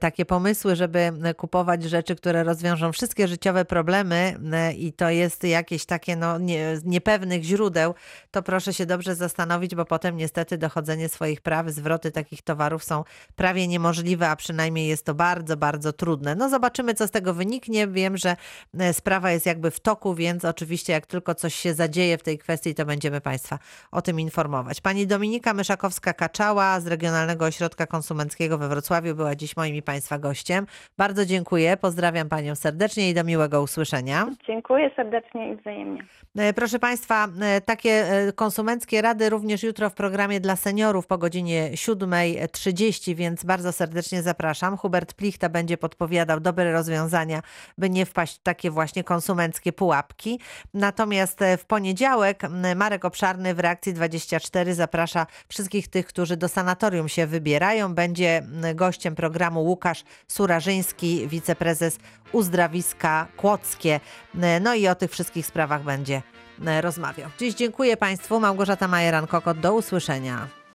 takie pomysły, żeby kupować rzeczy, które rozwiążą wszystkie życiowe problemy i to jest jakieś takie no, nie, z niepewnych źródeł, to proszę się dobrze zastanowić, bo potem niestety dochodzenie swoich praw, zwroty takich towarów są prawie niemożliwe, a przynajmniej jest to bardzo, bardzo trudne. No zobaczymy, co z tego wyniknie. Wiem, że e, sprawa jest jakby w toku, więc oczywiście jak tylko coś się zadzieje, zadzieje w tej kwestii, to będziemy Państwa o tym informować. Pani Dominika Myszakowska-Kaczała z Regionalnego Ośrodka Konsumenckiego we Wrocławiu była dziś moim i Państwa gościem. Bardzo dziękuję, pozdrawiam Panią serdecznie i do miłego usłyszenia. Dziękuję serdecznie i wzajemnie. E, Proszę Państwa, e, takie e, konsumenckie rady również jutro w programie dla seniorów po godzinie 7.30, więc bardzo serdecznie zapraszam. Hubert Plichta będzie podpowiadał dobre rozwiązania, by nie wpaść w takie właśnie konsumenckie pułapki. Natomiast w poniedziałek m, Marek Obszarny w Reakcji 24 zaprasza wszystkich tych, którzy do sanatorium się wybierają. Będzie gościem programu Łukasz Surażyński, wiceprezes Uzdrowiska Kłodzkie. No i o tych wszystkich sprawach będzie rozmawiał. Dziś dziękuję Państwu. Małgorzata Majeran-Kokot. Do usłyszenia.